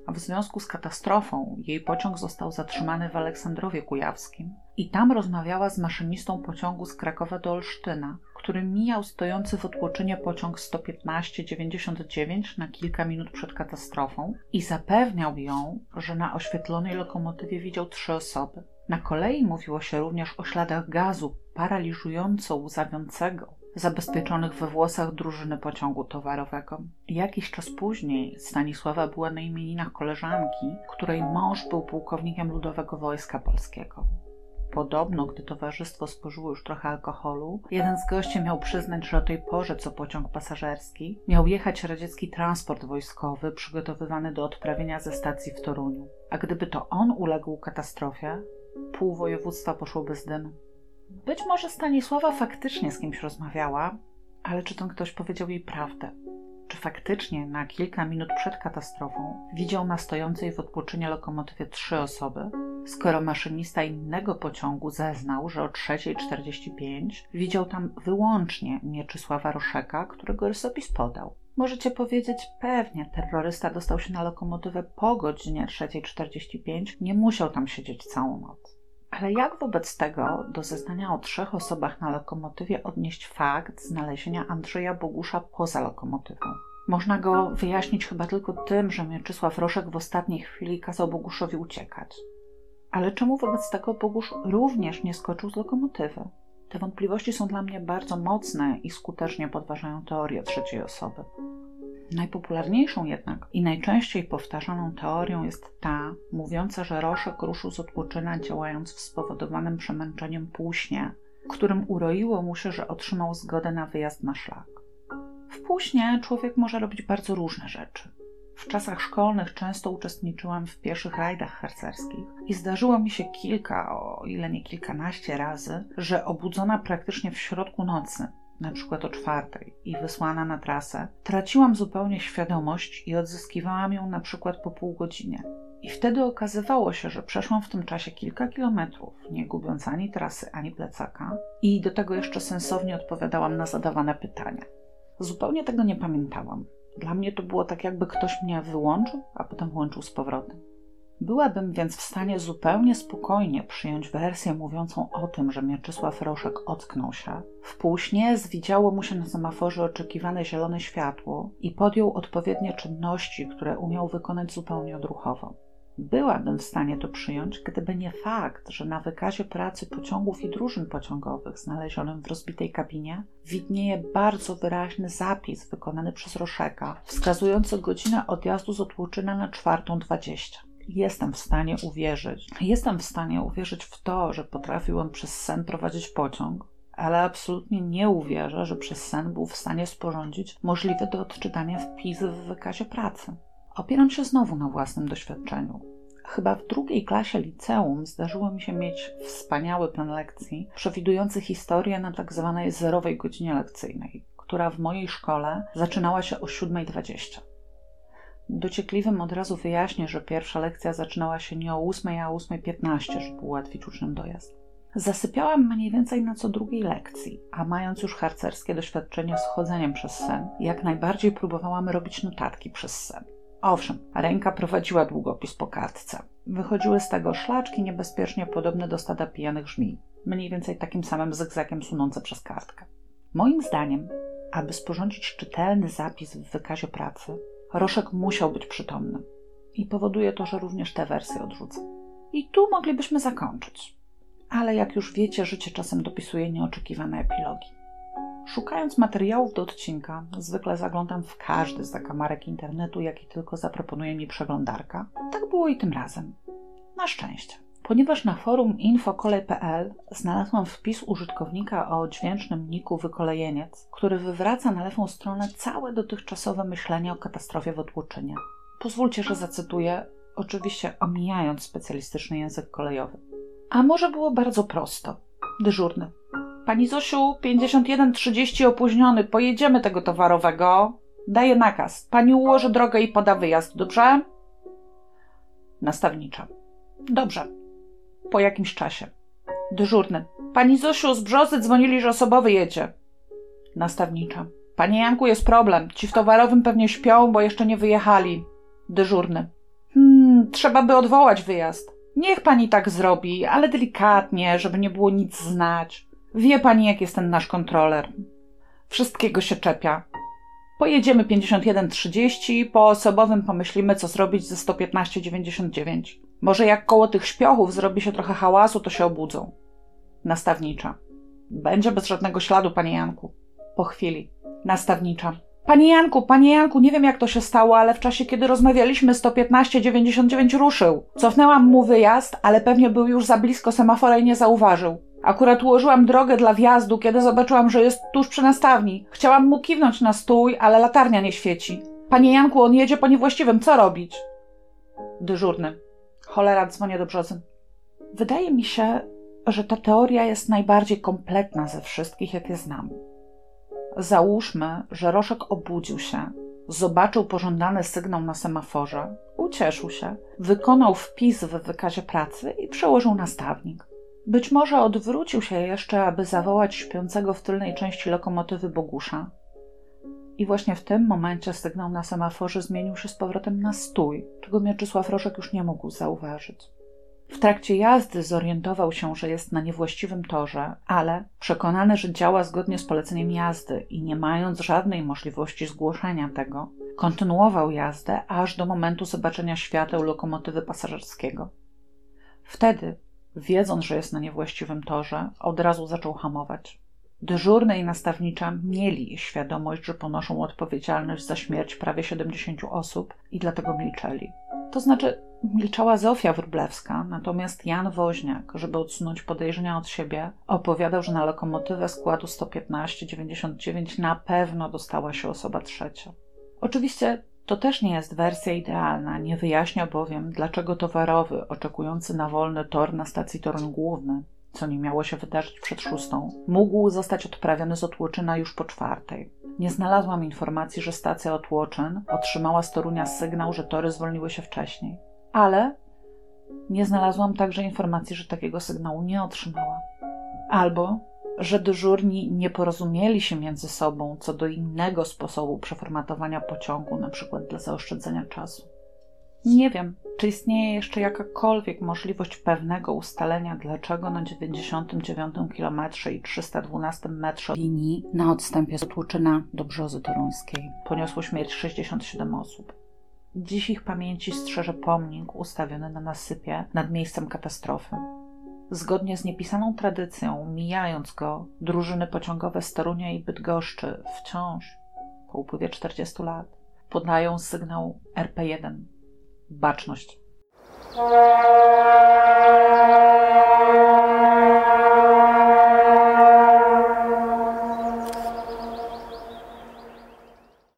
W związku z katastrofą jej pociąg został zatrzymany w Aleksandrowie Kujawskim i tam rozmawiała z maszynistą pociągu z Krakowa do Olsztyna, który mijał stojący w Otłoczynie pociąg 115-99 na kilka minut przed katastrofą i zapewniał ją, że na oświetlonej lokomotywie widział trzy osoby. Na kolei mówiło się również o śladach gazu paraliżująco łzawiącego, zabezpieczonych we włosach drużyny pociągu towarowego. Jakiś czas później Stanisława była na imieninach koleżanki, której mąż był pułkownikiem Ludowego Wojska Polskiego. Podobno, gdy towarzystwo spożyło już trochę alkoholu, jeden z gości miał przyznać, że o tej porze, co pociąg pasażerski, miał jechać radziecki transport wojskowy przygotowywany do odprawienia ze stacji w Toruniu. A gdyby to on uległ katastrofie, pół województwa poszłoby z dym. Być może Stanisława faktycznie z kimś rozmawiała, ale czy ten ktoś powiedział jej prawdę? Czy faktycznie na kilka minut przed katastrofą widział na stojącej w odpoczynie lokomotywie trzy osoby, skoro maszynista innego pociągu zeznał, że o 3.45 widział tam wyłącznie Mieczysława Roszeka, którego rysopis podał? Możecie powiedzieć, pewnie, terrorysta dostał się na lokomotywę po godzinie 3.45, nie musiał tam siedzieć całą noc. Ale jak wobec tego do zeznania o trzech osobach na lokomotywie odnieść fakt znalezienia Andrzeja Bogusza poza lokomotywą? Można go wyjaśnić chyba tylko tym, że Mieczysław Roszek w ostatniej chwili kazał Boguszowi uciekać. Ale czemu wobec tego Bogusz również nie skoczył z lokomotywy? Te wątpliwości są dla mnie bardzo mocne i skutecznie podważają teorię trzeciej osoby. Najpopularniejszą jednak i najczęściej powtarzaną teorią jest ta, mówiąca, że Roszek ruszył z Otłoczyna działając w spowodowanym przemęczeniem półśnie, którym uroiło mu się, że otrzymał zgodę na wyjazd na szlak. W półśnie człowiek może robić bardzo różne rzeczy. W czasach szkolnych często uczestniczyłam w pieszych rajdach harcerskich i zdarzyło mi się kilka, o ile nie kilkanaście razy, że obudzona praktycznie w środku nocy na przykład o czwartej, i wysłana na trasę, traciłam zupełnie świadomość i odzyskiwałam ją na przykład po pół godziny. I wtedy okazywało się, że przeszłam w tym czasie kilka kilometrów, nie gubiąc ani trasy, ani plecaka, i do tego jeszcze sensownie odpowiadałam na zadawane pytania. Zupełnie tego nie pamiętałam. Dla mnie to było tak, jakby ktoś mnie wyłączył, a potem włączył z powrotem. Byłabym więc w stanie zupełnie spokojnie przyjąć wersję mówiącą o tym, że Mieczysław Roszek ocknął się. W półśnie zwidziało mu się na semaforze oczekiwane zielone światło i podjął odpowiednie czynności, które umiał wykonać zupełnie odruchowo. Byłabym w stanie to przyjąć, gdyby nie fakt, że na wykazie pracy pociągów i drużyn pociągowych znalezionym w rozbitej kabinie widnieje bardzo wyraźny zapis wykonany przez Roszeka, wskazujący godzinę odjazdu z Otłuczyna na czwartą dwadzieścia. Jestem w stanie uwierzyć, jestem w stanie uwierzyć w to, że potrafił on przez sen prowadzić pociąg, ale absolutnie nie uwierzę, że przez sen był w stanie sporządzić możliwy do odczytania wpis w wykazie pracy. Opieram się znowu na własnym doświadczeniu. Chyba w drugiej klasie liceum zdarzyło mi się mieć wspaniały plan lekcji przewidujący historię na tak zwanej zerowej godzinie lekcyjnej, która w mojej szkole zaczynała się o 7.20. Dociekliwym od razu wyjaśnię, że pierwsza lekcja zaczynała się nie o 8, a o 8.15, żeby ułatwić uczniom dojazd. Zasypiałam mniej więcej na co drugiej lekcji, a mając już harcerskie doświadczenie z chodzeniem przez sen, jak najbardziej próbowałam robić notatki przez sen. Owszem, ręka prowadziła długopis po kartce. Wychodziły z tego szlaczki niebezpiecznie podobne do stada pijanych żmij, mniej więcej takim samym zygzakiem sunące przez kartkę. Moim zdaniem, aby sporządzić czytelny zapis w wykazie pracy, Roszek musiał być przytomny. I powoduje to, że również tę wersję odrzucę. I tu moglibyśmy zakończyć. Ale jak już wiecie, życie czasem dopisuje nieoczekiwane epilogi. Szukając materiałów do odcinka, zwykle zaglądam w każdy z zakamarek internetu, jaki tylko zaproponuje mi przeglądarka. Tak było i tym razem. Na szczęście. Ponieważ na forum infokolej.pl znalazłam wpis użytkownika o dźwięcznym niku Wykolejeniec, który wywraca na lewą stronę całe dotychczasowe myślenie o katastrofie w Otłuczynie. Pozwólcie, że zacytuję, oczywiście omijając specjalistyczny język kolejowy. A może było bardzo prosto. Dyżurny. Pani Zosiu, 51.30 opóźniony, pojedziemy tego towarowego. Daję nakaz. Pani ułoży drogę i poda wyjazd, dobrze? Nastawnicza. Dobrze. Po jakimś czasie. Dyżurny. Pani Zosiu, z Brzozy dzwonili, że osobowy jedzie. Nastawnicza. Panie Janku, jest problem. Ci w towarowym pewnie śpią, bo jeszcze nie wyjechali. Dyżurny. Hmm, trzeba by odwołać wyjazd. Niech pani tak zrobi, ale delikatnie, żeby nie było nic znać. Wie pani, jak jest ten nasz kontroler. Wszystkiego się czepia. Pojedziemy 51.30, po osobowym pomyślimy, co zrobić ze 115.99. Może jak koło tych śpiochów zrobi się trochę hałasu, to się obudzą. Nastawnicza. Będzie bez żadnego śladu, panie Janku. Po chwili. Nastawnicza. Panie Janku, panie Janku, nie wiem jak to się stało, ale w czasie, kiedy rozmawialiśmy, 115.99 ruszył. Cofnęłam mu wyjazd, ale pewnie był już za blisko semafora i nie zauważył. Akurat ułożyłam drogę dla wjazdu, kiedy zobaczyłam, że jest tuż przy nastawni. Chciałam mu kiwnąć na stój, ale latarnia nie świeci. Panie Janku, on jedzie po niewłaściwym, co robić? Dyżurny. Cholera, dzwonię do brzozy. Wydaje mi się, że ta teoria jest najbardziej kompletna ze wszystkich, jakie znam. Załóżmy, że Roszek obudził się, zobaczył pożądany sygnał na semaforze, ucieszył się, wykonał wpis w wykazie pracy i przełożył nastawnik. Być może odwrócił się jeszcze, aby zawołać śpiącego w tylnej części lokomotywy Bogusza. I właśnie w tym momencie sygnał na semaforze zmienił się z powrotem na stój, czego Mieczysław Roszek już nie mógł zauważyć. W trakcie jazdy zorientował się, że jest na niewłaściwym torze, ale przekonany, że działa zgodnie z poleceniem jazdy i nie mając żadnej możliwości zgłoszenia tego, kontynuował jazdę aż do momentu zobaczenia świateł lokomotywy pasażerskiego. Wtedy wiedząc, że jest na niewłaściwym torze, od razu zaczął hamować. Dyżurny i nastawnicza mieli świadomość, że ponoszą odpowiedzialność za śmierć prawie 70 osób i dlatego milczeli. To znaczy, milczała Zofia Wróblewska, natomiast Jan Woźniak, żeby odsunąć podejrzenia od siebie, opowiadał, że na lokomotywę składu 115-99 na pewno dostała się osoba trzecia. Oczywiście to też nie jest wersja idealna, nie wyjaśnia bowiem, dlaczego towarowy, oczekujący na wolny tor na stacji Toruń Główny, co nie miało się wydarzyć przed szóstą, mógł zostać odprawiony z Otłoczyna już po czwartej. Nie znalazłam informacji, że stacja Otłoczyn otrzymała z Torunia sygnał, że tory zwolniły się wcześniej. Ale nie znalazłam także informacji, że takiego sygnału nie otrzymała. Albo że dyżurni nie porozumieli się między sobą co do innego sposobu przeformatowania pociągu, na przykład dla zaoszczędzenia czasu. Nie wiem, czy istnieje jeszcze jakakolwiek możliwość pewnego ustalenia, dlaczego na 99 km i 312 metrze linii na odstępie od Łuczyna do Brzozy Toruńskiej poniosło śmierć 67 osób. Dziś ich pamięci strzeże pomnik ustawiony na nasypie nad miejscem katastrofy. Zgodnie z niepisaną tradycją, mijając go, drużyny pociągowe z Torunia i Bydgoszczy wciąż, po upływie 40 lat, podają sygnał RP1 baczność.